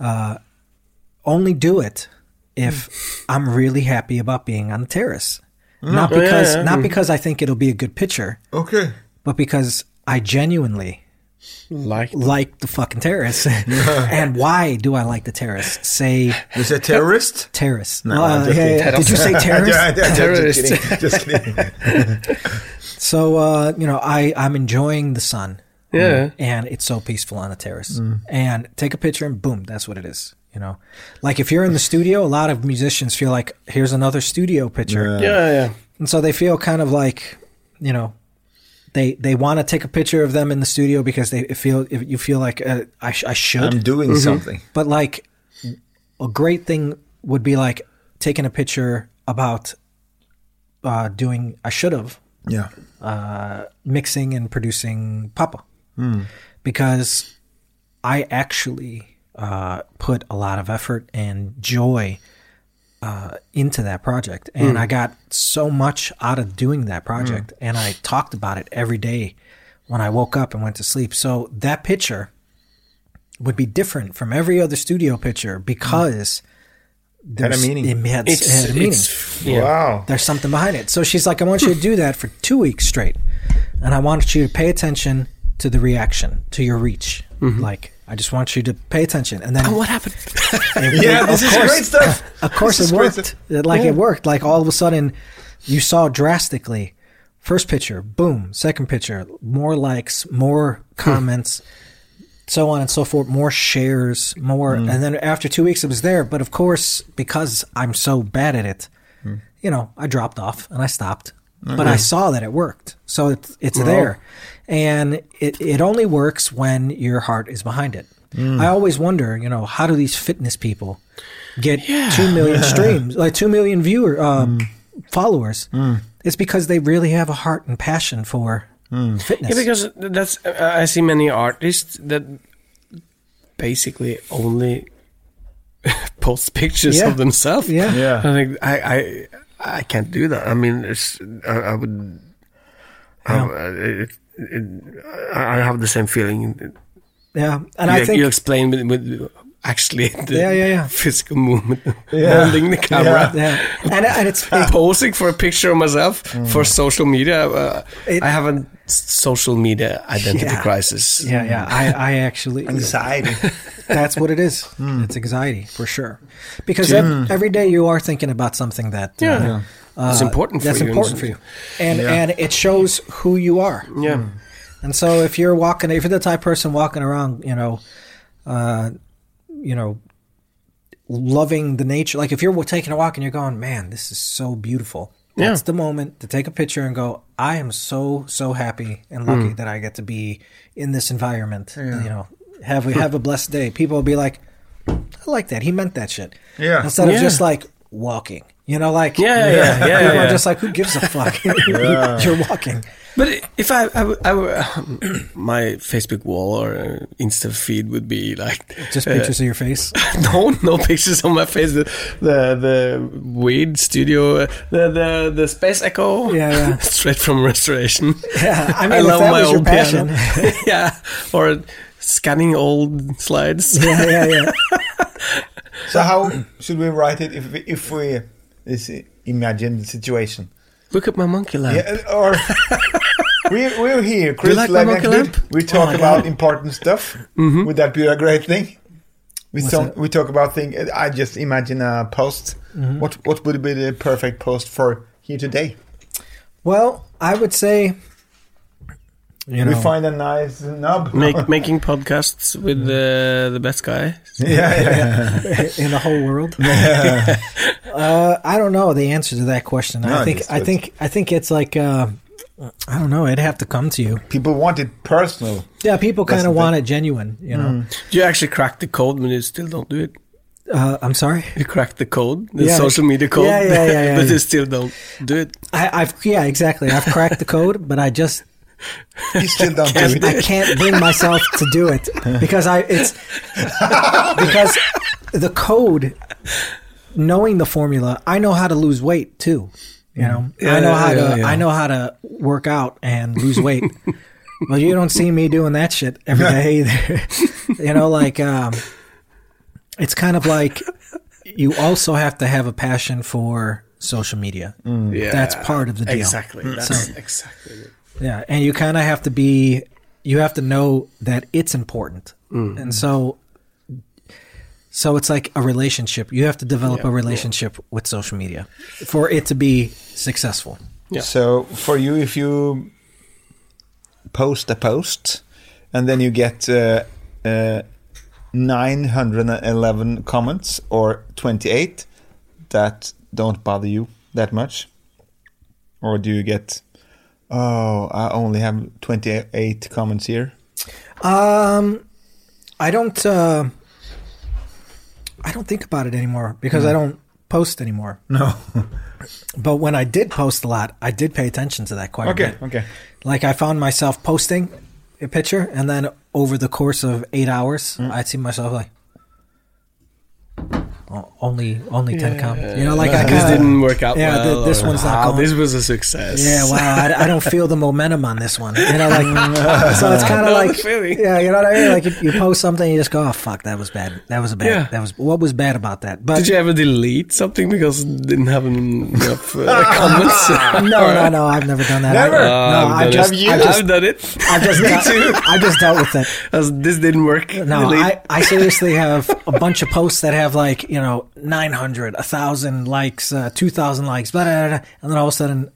uh, only do it if I'm really happy about being on the terrace. Not Oh, yeah, because yeah. not because I think it'll be a good picture, Okay. but because I genuinely like like the fucking terrace. and why do I like the terrace? Say You said terrorist? terrace. No, Uh, I'm yeah, yeah. Did you say terrace? Yeah, yeah, Terrorist. Just kidding. Just kidding. So uh, you know, I I'm enjoying the sun. Yeah. and it's so peaceful on the terrace. And take a picture, and boom, that's what it is. You know, like if you're in the studio, a lot of musicians feel like here's another studio picture, Yeah. yeah, yeah. and so they feel kind of like, you know, they they want to take a picture of them in the studio because they feel if you feel like uh, I sh- I should, I'm doing something. but like a great thing would be like taking a picture about uh, doing I should have Yeah. uh, mixing and producing Papa because I actually uh, put a lot of effort and joy uh, into that project, and I got so much out of doing that project, and I talked about it every day when I woke up and went to sleep. So that picture would be different from every other studio picture because Had a meaning. It had, it It's had a meaning it's yeah. Wow. there's something behind it. So she's like, I want you to do that for two weeks straight. And I want you to pay attention to the reaction, to your reach. Like, I just want you to pay attention. And then, And what happened? Yeah, this is course. great stuff. of course, it worked. It- Like, it worked. Like, all of a sudden, you saw drastically. First picture, boom. Second picture, more likes, more comments, so on and so forth, more shares, more. Mm. And then after two weeks, it was there. But of course, because I'm so bad at it, Mm. you know, I dropped off and I stopped. But I saw that it worked. So it's, it's there. And it, it only works when your heart is behind it. Mm. I always wonder, you know, how do these fitness people get 2 million streams, like 2 million viewer uh, Mm. followers? It's because they really have a heart and passion for fitness. Yeah, because that's uh, I see many artists that basically only post pictures Yeah. of themselves. Yeah. Yeah. I think I I I can't do that. I mean, it's, I, I would. I, it, it, I have the same feeling. yeah. And you, I think you explain with, with actually the Yeah, yeah, yeah. physical movement, Yeah. holding the camera. yeah. And, and it's it, Posing for a picture of myself for social media. Uh, It- I have a social media identity Yeah. crisis. yeah, yeah. I, I actually Anxiety. That's what it is. It's anxiety for sure, because ev- every day you are thinking about something that uh, Yeah. It's important for that's you. important for you, and Yeah. and it shows who you are. Yeah. And so if you're walking, if you're the type of person walking around, you know, uh, you know, loving the nature, like if you're taking a walk and you're going, man, this is so beautiful. Yeah. That's the moment to take a picture and go, I am so so happy and Hmm. lucky that I get to be in this environment. Yeah. You know, have we have a blessed day. People will be like, I like that. He meant that shit. Yeah. Instead of just like, walking. You know, like Yeah, yeah, yeah, yeah, people are just like, who gives a fuck? You're walking. But if I, I, would- I would- my Facebook wall or uh, Insta feed would be like Just uh, pictures of your face. no, no pictures on my face. The the, the weed studio, uh, the the the space echo. Yeah, yeah. straight from restoration. Yeah, I mean, I love my old passion. piano. yeah, or scanning old slides. yeah, yeah, yeah. So how should we write it if we, if we this imagine the situation? Look at my monkey lamp. Yeah, uh, or we we're here, Chris like my monkey lamp? We talk oh, my about important stuff. Mm-hmm. Would that be a great thing? We What's talk, we talk about thing. Uh, I just imagine a post. Mm-hmm. What what would be the perfect post for here today? Well, I would say, you know, we find a nice nub. Make, making podcasts with uh, the best guy. yeah, yeah. in the whole world. uh, I don't know the answer to that question. No, I think it's- I think I think it's like uh, I don't know. It'd have to come to you. People want it personal. Yeah, people kind the of thing. want it genuine. You know. Do you actually crack the code when you still don't do it? Uh, I'm sorry. You cracked the code, the Yeah. social media code, Yeah, yeah, yeah, yeah, but yeah. you still don't do it. I, I've yeah exactly. I've cracked the code, but I just You still don't do I can't bring myself to do it because I it's because the code knowing the formula I know how to lose weight too you know? I know how yeah, to yeah. I know how to work out and lose weight. Well you don't see me doing that shit every day either. You know like um it's kind of like you also have to have a passion for social media. Yeah, That's part of the deal. Exactly. Mm. That's exactly it. Yeah, and you kind of have to be, you have to know that it's important, and so, so it's like a relationship. You have to develop Yeah. a relationship with social media for it to be successful. Yeah. So for you, if you post a post and then you get uh, uh, 911 comments or 28 that don't bother you that much, or do you get? Oh, I only have 28 comments here. Um, I don't, uh, I don't think about it anymore because I don't post anymore. No. But when I did post a lot, I did pay attention to that quite a okay. bit. Okay. Like I found myself posting a picture, and then over the course of eight hours, I'd see myself like, only only ten comments. You know, like I this kind of didn't work out yeah, well. thi- this one's not "Wow, going- This was a success. yeah, wow, I, I don't feel the momentum on this one. You know, like so it's kind of like yeah, you know what I mean. Like you, you post something, you just go, oh fuck, that was bad. That was a bad. Yeah. That was what was bad about that. But Did you ever delete something because it didn't have enough uh, comments? no, no, no, I've never done that. I- Never? no, I I've just, done it. I just, I've done it. I just, dealt, I just dealt with it. This didn't work. No, delete. I, I seriously have a bunch of posts that have like, you know, 900, 1,000 likes, uh, 2,000 likes, blah, blah, blah, blah, and then all of a sudden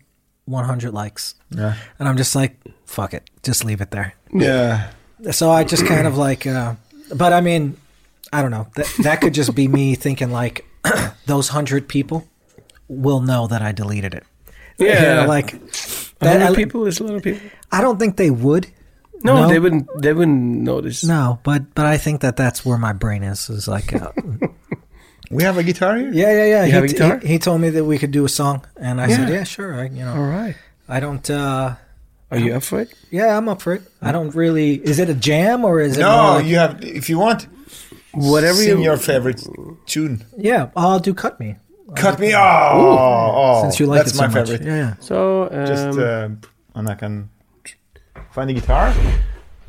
100 likes. Yeah. And I'm just like, fuck it, just leave it there. Yeah. So I just kind of like, uh, but I mean, I don't know. That, that could just be me thinking like those 100 people will know that I deleted it. You Yeah. know, like, A that, lot I, of people is a lot of people. I don't think they would. No, No. they wouldn't. They wouldn't notice. No, but but I think that that's where my brain is. Is like, uh, We have a guitar here. Yeah, yeah, yeah. You he, have a guitar? He, he told me that we could do a song, and I said, Yeah. "Yeah, sure." I, you know, All right. I don't. uh Are you up for it? Yeah, I'm up for it. I don't really. Is it a jam or is it? more No, like- you have. If you want, Whatever sing you. your favorite tune. Yeah, I'll do "Cut Me" Cut me. Oh, oh, since you like that's it so my much. favorite. Yeah, yeah. So, um, Just uh, and I can find the guitar.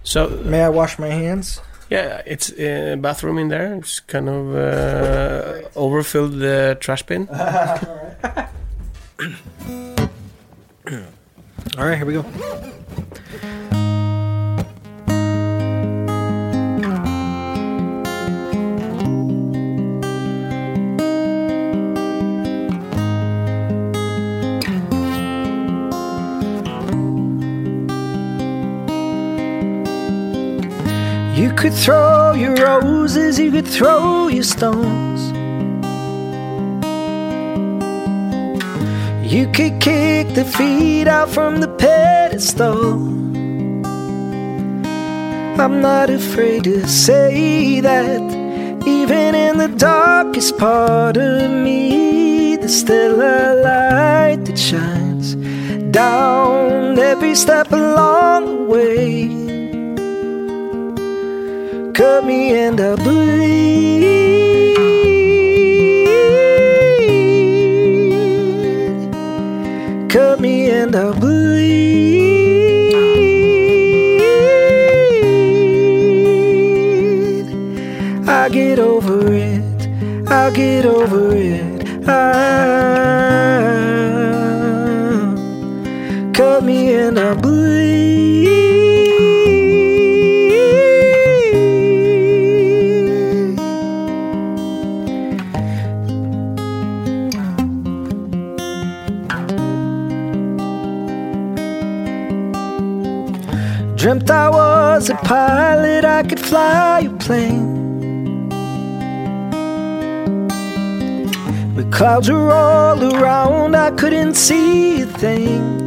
so May I wash my hands? Yeah, it's a bathroom in there. It's kind of uh, overfilled the trash bin. All right, here we go. You could throw your roses, you could throw your stones. You could kick the feet out from the pedestal. I'm not afraid to say that, even in the darkest part of me. there's still a light that shines down every step along the way. Cut me and I bleed. Cut me and I bleed. I get over it. I'll get over it. I cut me and I was a pilot, I could fly a plane. But clouds were all around, I couldn't see a thing.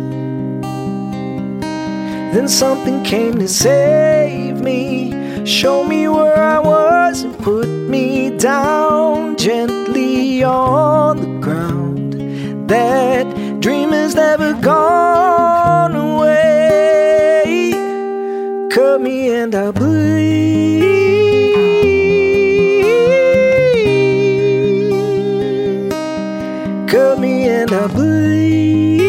Then something came to save me, show me where I was, and put me down gently on the ground. That dream has never gone away. Cut me and I bleed. Cut me and I bleed.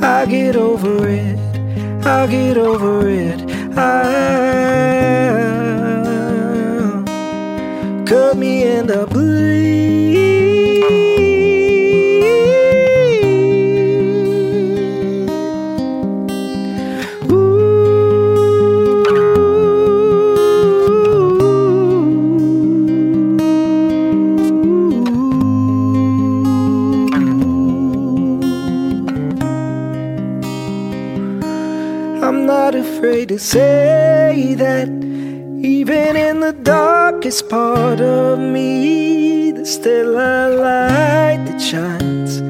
I'll get over it. I'll get over it. To say that even in the darkest part of me, there's still a light that shines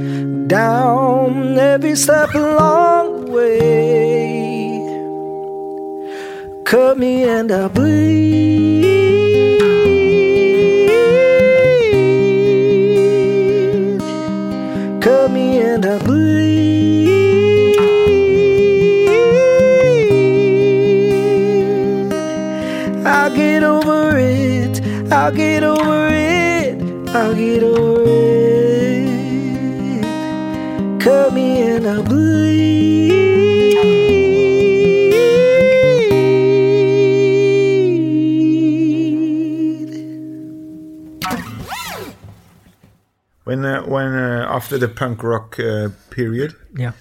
down every step along the way. Cut me and I bleed. I'll get over it. I'll get over it. Cut me and I bleed. When uh, when uh, after the punk rock uh, period Yeah.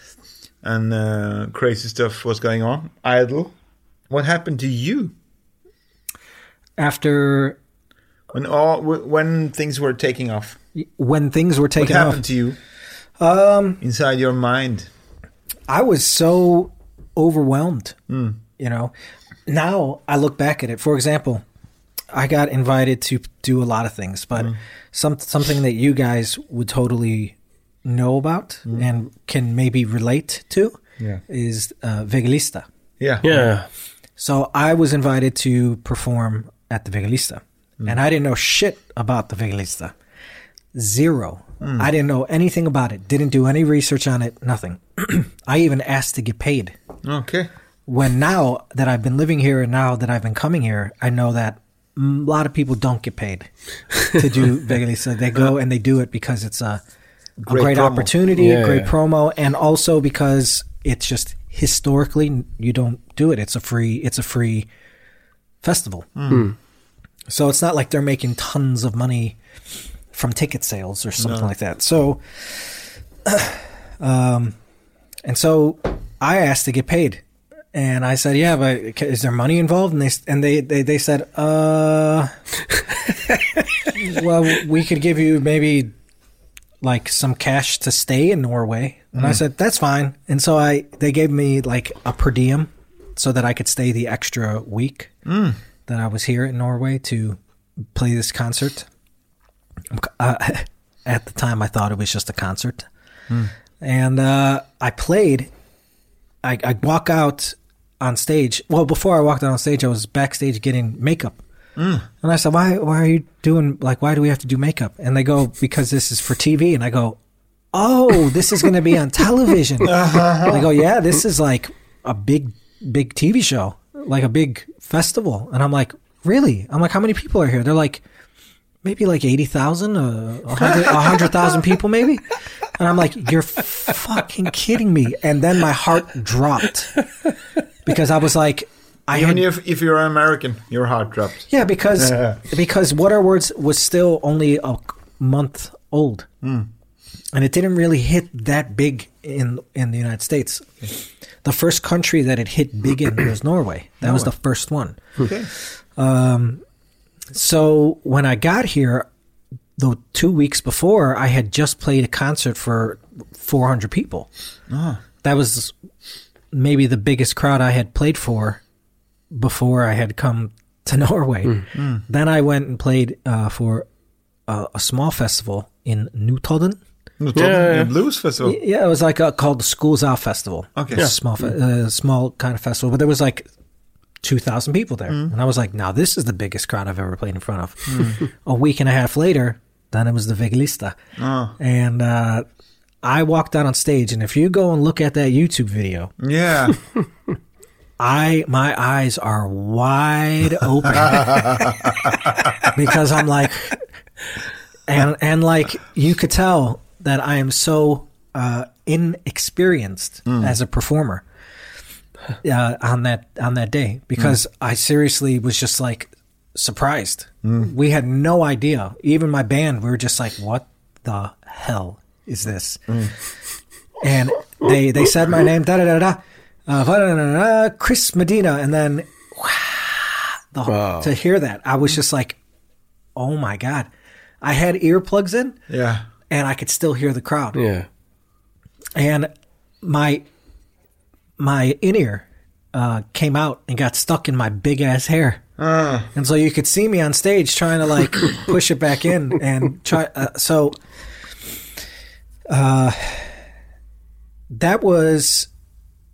and uh, crazy stuff was going on, Idol, what happened to you After when all when things were taking off? when things were taking What happened off, to you? Um, inside your mind. I was so overwhelmed. You know, now I look back at it. For example, I got invited to do a lot of things, but some something that you guys would totally know about and can maybe relate to Yeah. is uh, VG-lista. Yeah. Yeah. So I was invited to perform at the VG-lista, and I didn't know shit about the VG-lista. Zero. Hmm. I didn't know anything about it. Didn't do any research on it. Nothing. I even asked to get paid. Okay. When now that I've been living here and now that I've been coming here, I know that a lot of people don't get paid to do VG-lista. They go and they do it because it's a, a Great great, opportunity, Yeah, great yeah. promo, and also because it's just historically you don't do it. It's a free. It's a free festival. Hmm. So it's not like they're making tons of money from ticket sales or something like that. So, um, and so I asked to get paid, and I said, "Yeah, but is there money involved?" And they and they they, they said, "Uh, well, we could give you maybe like some cash to stay in Norway." And I said, "That's fine." And so I they gave me like a per diem so that I could stay the extra week that I was here in Norway to play this concert. Uh, at the time, I thought it was just a concert, and uh, I played. I, I walk out on stage. Well, before I walked out on stage, I was backstage getting makeup And I said, why, why are you doing, like, why do we have to do makeup? And they go, because this is for TV. And I go, oh, this is going to be on television. I go, yeah, this is like a big, big TV show, like a big festival. And I'm like, really? I'm like, how many people are here? They're like, maybe like 80,000, uh, 100,000 people maybe. And I'm like, you're fucking kidding me. And then my heart dropped because I was like, I Even had, if, if you're an American, your heart drops. yeah, because Yeah. because What Are Words was still only a month old, and it didn't really hit that big in in the United States. The first country that it hit big in was Norway. That was the first one. Okay. So when I got here, the two weeks before, I had just played a concert for 400 people. Ah. That was maybe the biggest crowd I had played for before I had come to Norway. Then I went and played uh, for a, a small festival in Notodden. No, Yeah, yeah. Blues festival. Yeah, it was like a, called the Schools Out Festival. Okay. It's a small, fe- uh, small kind of festival, but there was like two thousand people there, Mm. and I was like, "Now this is the biggest crowd I've ever played in front of." a week and a half later, then it was the VG-lista, Oh. and uh, I walked out on stage, and if you go and look at that YouTube video, Yeah. I my eyes are wide open because I'm like, and and like you could tell that I am so uh, inexperienced as a performer uh, on that on that day because I seriously was just like surprised. We had no idea. Even my band, we were just like, "What the hell is this?" And they they said my name, da da da da, uh, da, da, da, da, Chris Medina, and then the, Wow. to hear that, I was just like, "Oh my god!" I had earplugs in, Yeah. And I could still hear the crowd Yeah. and my my in ear uh, came out and got stuck in my big ass hair, Ah. and so you could see me on stage trying to like push it back in and try. Uh, so, uh, that was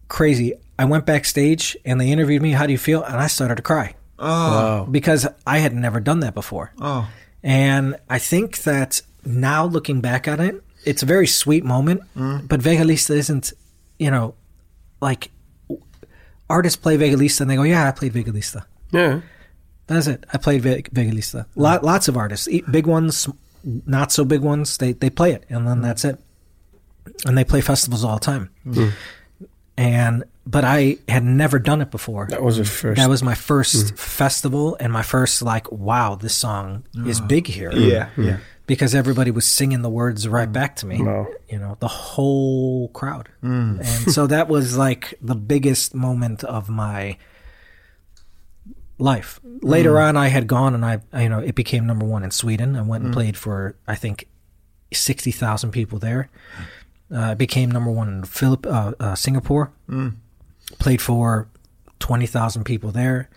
crazy. I went backstage and they interviewed me. How do you feel? And I started to cry Oh. because I had never done that before. Oh. And I think that now looking back on it, it's a very sweet moment. Mm. But Vega VG-lista isn't, you know, like artists play Vega VG-lista and they go, "Yeah, I played Vega VG-lista." Yeah. That's it. I played Ve- VG-lista. Lot, mm. lots of artists, big ones, not so big ones, they they play it, and then mm. that's it. And they play festivals all the time. And but I had never done it before. That was the first. That was my first festival and my first like, wow, this song is ah. big here Yeah. Yeah. Because everybody was singing the words right back to me. Wow. You know, the whole crowd. And so that was like the biggest moment of my life. Later on, I had gone and I, you know, it became number one in Sweden. I went and played for, I think, 60,000 people there. Uh, it became number one in Philip, uh, uh, Singapore. Played for 20,000 people there.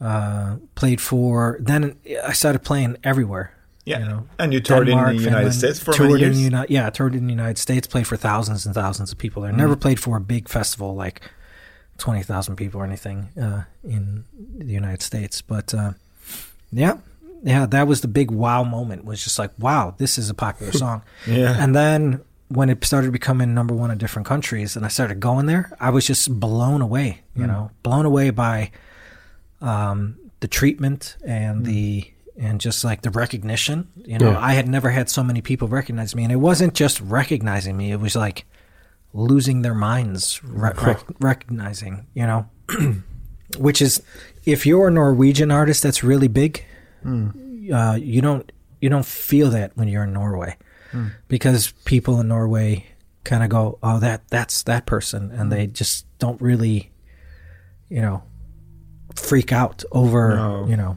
Uh, played for, then I started playing everywhere. Yeah. You know, and you toured Denmark, in the United Finland, States for toured many in years. the Uni- yeah, toured in the United States, played for thousands and thousands of people there. Never Mm. played for a big festival like twenty thousand people or anything uh, in the United States. But uh, yeah, yeah, that was the big wow moment. Was just like, wow, this is a popular song. Yeah. And then when it started becoming number one in different countries, and I started going there, I was just blown away. You Mm. know, blown away by um, the treatment Mm. and the and just like the recognition. You know, Yeah. I had never had so many people recognize me, and it wasn't just recognizing me; it was like losing their minds re- rec- recognizing. You know, which is if you're a Norwegian artist that's really big, hmm. uh, you don't you don't feel that when you're in Norway hmm. because people in Norway kind of go, "Oh, that that's that person," and hmm. they just don't really, you know, freak out over No. you know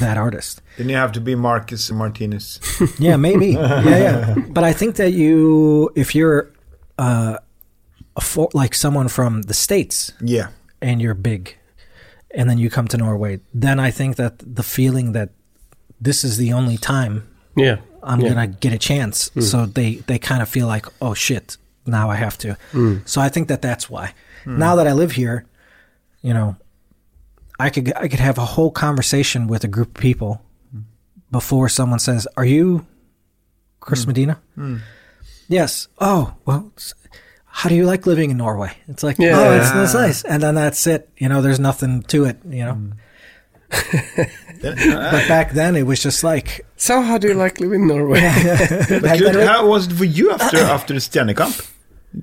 that artist. Then you have to be Marcus Martinus. Yeah, maybe. yeah, yeah. But I think that you, if you're uh, a for, like someone from the states yeah. and you're big, and then you come to Norway, then I think that the feeling that this is the only time yeah. I'm yeah. gonna get a chance. Mm. So they they kind of feel like, oh shit, now I have to. Mm. So I think that that's why. Mm. Now that I live here, you know, I could I could have a whole conversation with a group of people before someone says, "Are you Chris Medina?" Yes. Oh, well. How do you like living in Norway? It's like, Yeah. oh, it's, it's nice, and then that's it. You know, there's nothing to it. You know. but back then, it was just like, So how do you like living in Norway? back Good. How was it for you after after the Stjernekamp?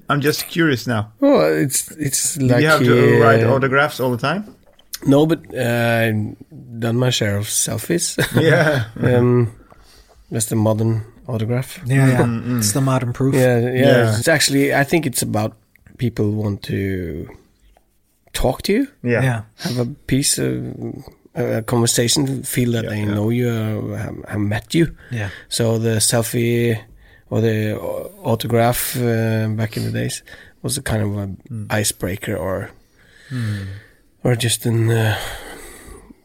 I'm just curious now. oh, it's it's Did like you have to uh, write autographs all the time? No, but uh, I've done my share of selfies. Yeah. um, that's the modern autograph. yeah, yeah, it's the modern proof. Yeah, yeah, Yeah. It's actually, I think it's about people want to talk to you, Yeah. yeah. have a piece of a conversation, feel that Yeah, they yeah. know you, uh, have, have met you. yeah. So the selfie or the autograph uh, back in the days was a kind of an Hmm. icebreaker or or just an uh,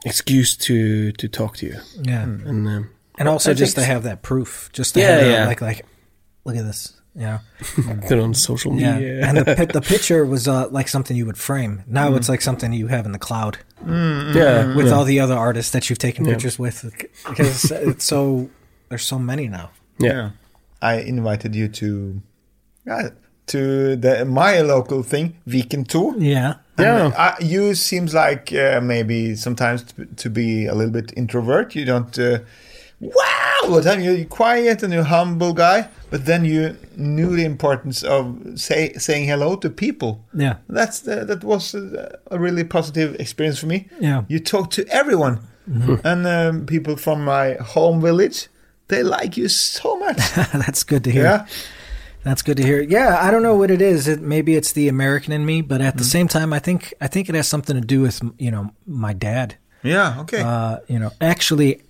excuse to to talk to you. Yeah. And um, And also I just to have that proof, just to Yeah, have that, yeah. like like, look at this, you know. put on social Yeah, media. and the the picture was uh, like something you would frame. Now it's like something you have in the cloud yeah, with yeah. all the other artists that you've taken Yeah. pictures with, because it's so there's so many now. yeah. I invited you to yeah, to the my local thing, Viken Tour. Yeah, Yeah. Uh, you seems like uh, maybe sometimes to, to be a little bit introvert. You don't uh, wow all the time. You're quiet and you're a humble guy, but then you knew the importance of say saying hello to people. yeah, That's the, that was a, a really positive experience for me. yeah. You talk to everyone, and um, people from my home village. They like you so much. That's good to hear. yeah. That's good to hear. Yeah, I don't know what it is. It, maybe it's the American in me, but at the mm. same time, I think I think it has something to do with you know my dad. Yeah. Okay. Uh, you know, actually,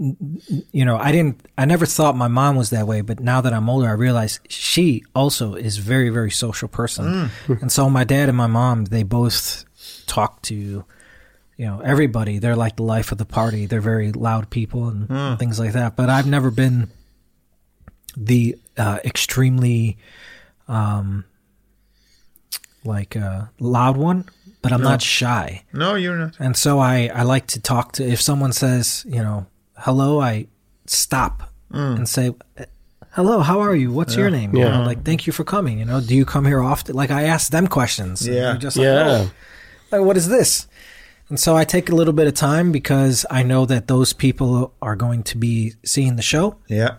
n- n- you know, I didn't, I never thought my mom was that way, but now that I'm older, I realize she also is very, very social person. Mm. and so my dad and my mom, they both talk to, you know, everybody. They're like the life of the party. They're very loud people and, and things like that. But I've never been the uh, extremely, um, like uh, loud one, but I'm not shy. no, you're not. And so I, I like to talk to, if someone says, you know, hello, I stop and say, hello, how are you? What's your name? You Yeah. know, like, thank you for coming. You know, do you come here often? Like, I ask them questions. Yeah. just like, Yeah. "Oh, like, what is this? And so I take a little bit of time because I know that those people are going to be seeing the show. Yeah.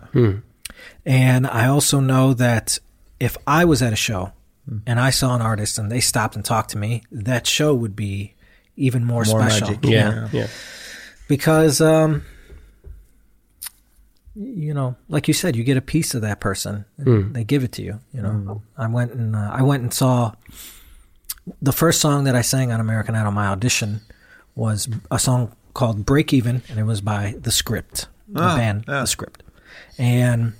And I also know that if I was at a show and I saw an artist and they stopped and talked to me, that show would be even more, More special. magic. Yeah, yeah. Because, um, you know, like you said, you get a piece of that person. And They give it to you. You know, I went and uh, I went and saw the first song that I sang on American Idol. My audition was a song called "Break Even," and it was by The Script, the Ah, band, yeah. The Script, and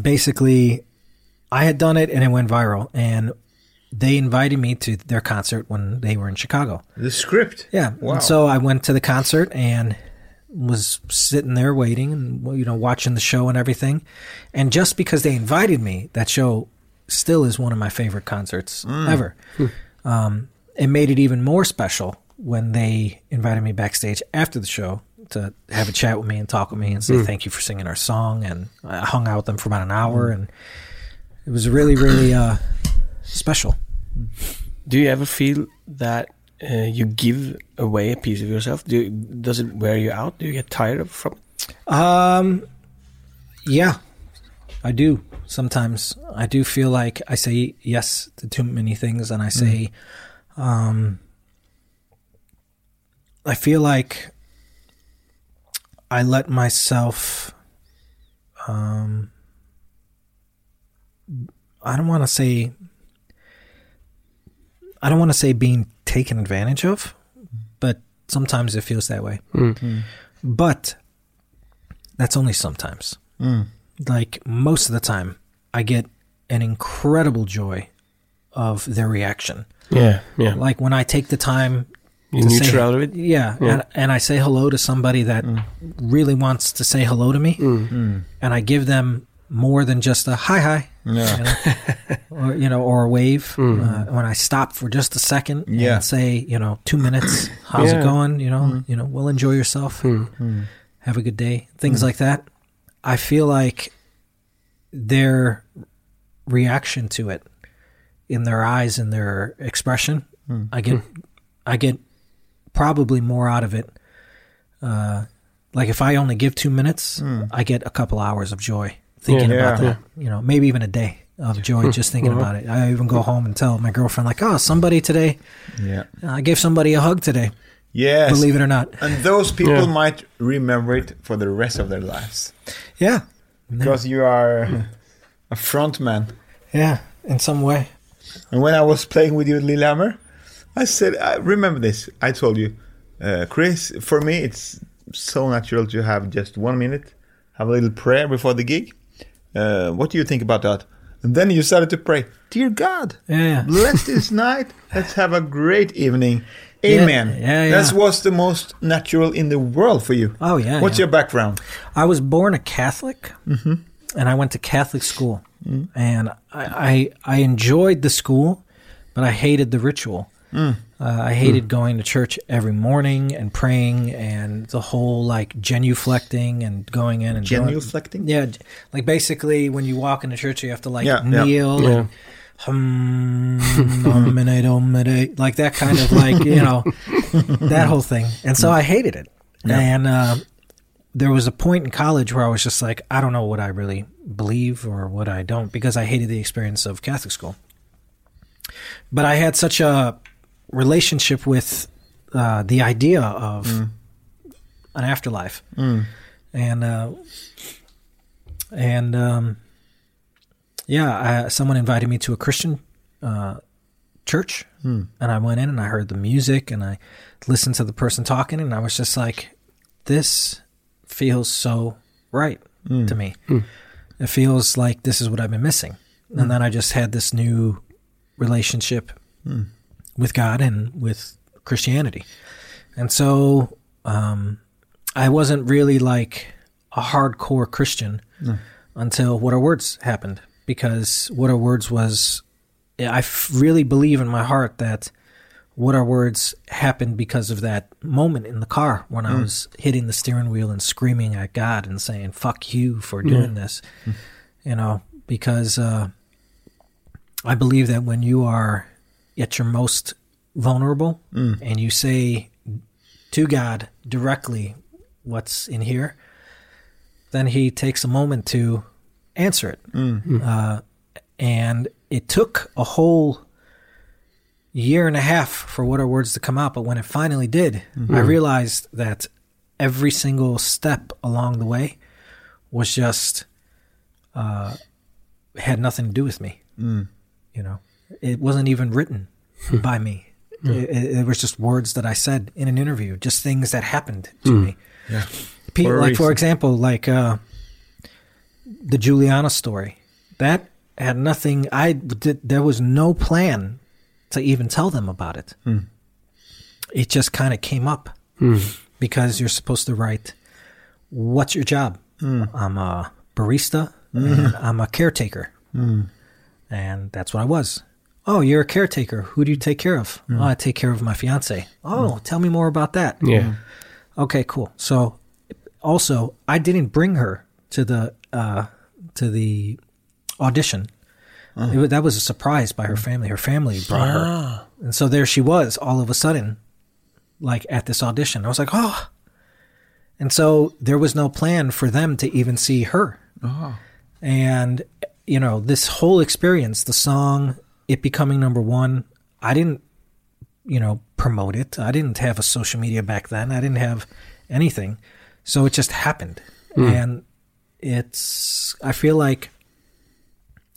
basically, I had done it and it went viral, and they invited me to their concert when they were in Chicago. The script. Yeah. Wow. And so I went to the concert and was sitting there waiting and you know watching the show and everything. And just because they invited me, that show still is one of my favorite concerts ever. Um, it made it even more special when they invited me backstage after the show to have a chat with me and talk with me and say thank you for singing our song. And I hung out with them for about an hour and it was really, really uh, special. Do you ever feel that uh, you give away a piece of yourself? Do you, does it wear you out? Do you get tired of from it? Um, yeah, I do. Sometimes I do feel like I say yes to too many things, and I say, um, I feel like I let myself. Um, I don't want to say. I don't want to say being taken advantage of, but sometimes it feels that way. Mm. Hmm. But that's only sometimes. Hmm. Like most of the time, I get an incredible joy of their reaction. Yeah, yeah. Like when I take the time You to say- out of it. Yeah, Yeah. And, and I say hello to somebody that mm. really wants to say hello to me, mm. Mm. and I give them more than just a hi hi. Yeah. you know? or you know, or a wave. Uh, when I stop for just a second Yeah. and say, you know, two minutes, how's Yeah. it going? You know, you know, well, enjoy yourself, have a good day, things like that. I feel like their reaction to it in their eyes and their expression, I get, I get probably more out of it. Uh, like if I only give two minutes, hmm. I get a couple hours of joy thinking Yeah. about Yeah. that. You know, maybe even a day of joy hmm. just thinking uh-huh. about it. I even go home and tell my girlfriend like, "Oh, somebody today, Yeah. I gave somebody a hug today." Yes. Believe it or not. And those people Yeah. might remember it for the rest of their lives Yeah, because you are a front man. yeah, in some way. And when I was playing with you at Lillehammer, I said, I remember this. I told you, uh, Chris, for me, it's so natural to have just one minute, have a little prayer before the gig. Uh, what do you think about that? And then you started to pray, Dear God, Yeah. bless this night. Let's have a great evening. Amen. yeah, yeah. That was the most natural in the world for you. Oh yeah. What's yeah. your background? I was born a Catholic, Mm-hmm. and I went to Catholic school, and I, I I enjoyed the school, but I hated the ritual. Mm. Uh, I hated going to church every morning and praying, and the whole like genuflecting and going in and doing- Genuflecting? Yeah, like basically when you walk into church, you have to like Yeah, yeah. kneel Yeah. and hum, domine, domine, like that kind of like you know that whole thing. And so I hated it. And uh, there was a point in college where I was just like, I don't know what I really believe or what I don't because I hated the experience of Catholic school. But I had such a relationship with uh, the idea of an afterlife, and uh, and um, yeah, I, someone invited me to a Christian uh, church, and I went in and I heard the music and I listened to the person talking, and I was just like, this feels so right to me. It feels like this is what I've been missing, and then I just had this new relationship with God and with Christianity, and so um, I wasn't really like a hardcore Christian until What Are Words happened because What Are Words was I f- really believe in my heart that What Are Words happened because of that moment in the car when I was hitting the steering wheel and screaming at God and saying "fuck you" for doing this, you know, because uh, I believe that when you are at your most vulnerable mm. and you say to God directly what's in here, then He takes a moment to answer it. Mm. Mm. Uh, and it took a whole year and a half for what are words to come out, but when it finally did, mm-hmm. I realized that every single step along the way was just uh, had nothing to do with me. You know, it wasn't even written hmm. by me. Hmm. It, it, it was just words that I said in an interview, just things that happened to hmm. me. Yeah. Pe- For like for example, like uh, the Juliana story. That had nothing. I did. There was no plan to even tell them about it. It just kind of came up because you're supposed to write. What's your job? I'm a barista. And I'm a caretaker, and that's what I was. Oh, you're a caretaker. Who do you take care of? Oh, I take care of my fiance. Oh, mm. tell me more about that. Yeah. Mm-hmm. Okay, cool. So, also, I didn't bring her to the uh, to the audition. Oh. It wa- that was a surprise by her mm. family. Her family brought her, ah. and so there she was, all of a sudden, like at this audition. I was like, oh, and so there was no plan for them to even see her. Ah. And you know, this whole experience, the song, it becoming number one. I didn't you know, promote it. I didn't have a social media back then. I didn't have anything. So it just happened. Hmm. And it's, I feel like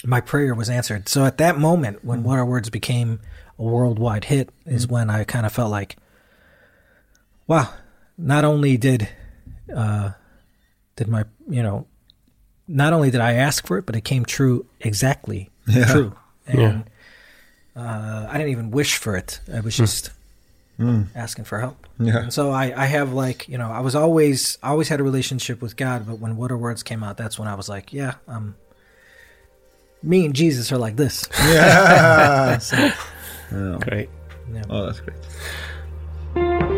my prayer was answered. So at that moment, when hmm. What Are Words became a worldwide hit, is hmm. when I kind of felt like, wow, not only did, uh, did my, you know, not only did I ask for it, but it came true exactly true. And, Yeah. Uh, I didn't even wish for it. I was hmm. just hmm. asking for help. Yeah. And so I, I have like, you know, I was always, I always had a relationship with God, but when What Are Words came out, that's when I was like, yeah, I'm, me and Jesus are like this. Yeah. So, Yeah. Great. Oh, that's great.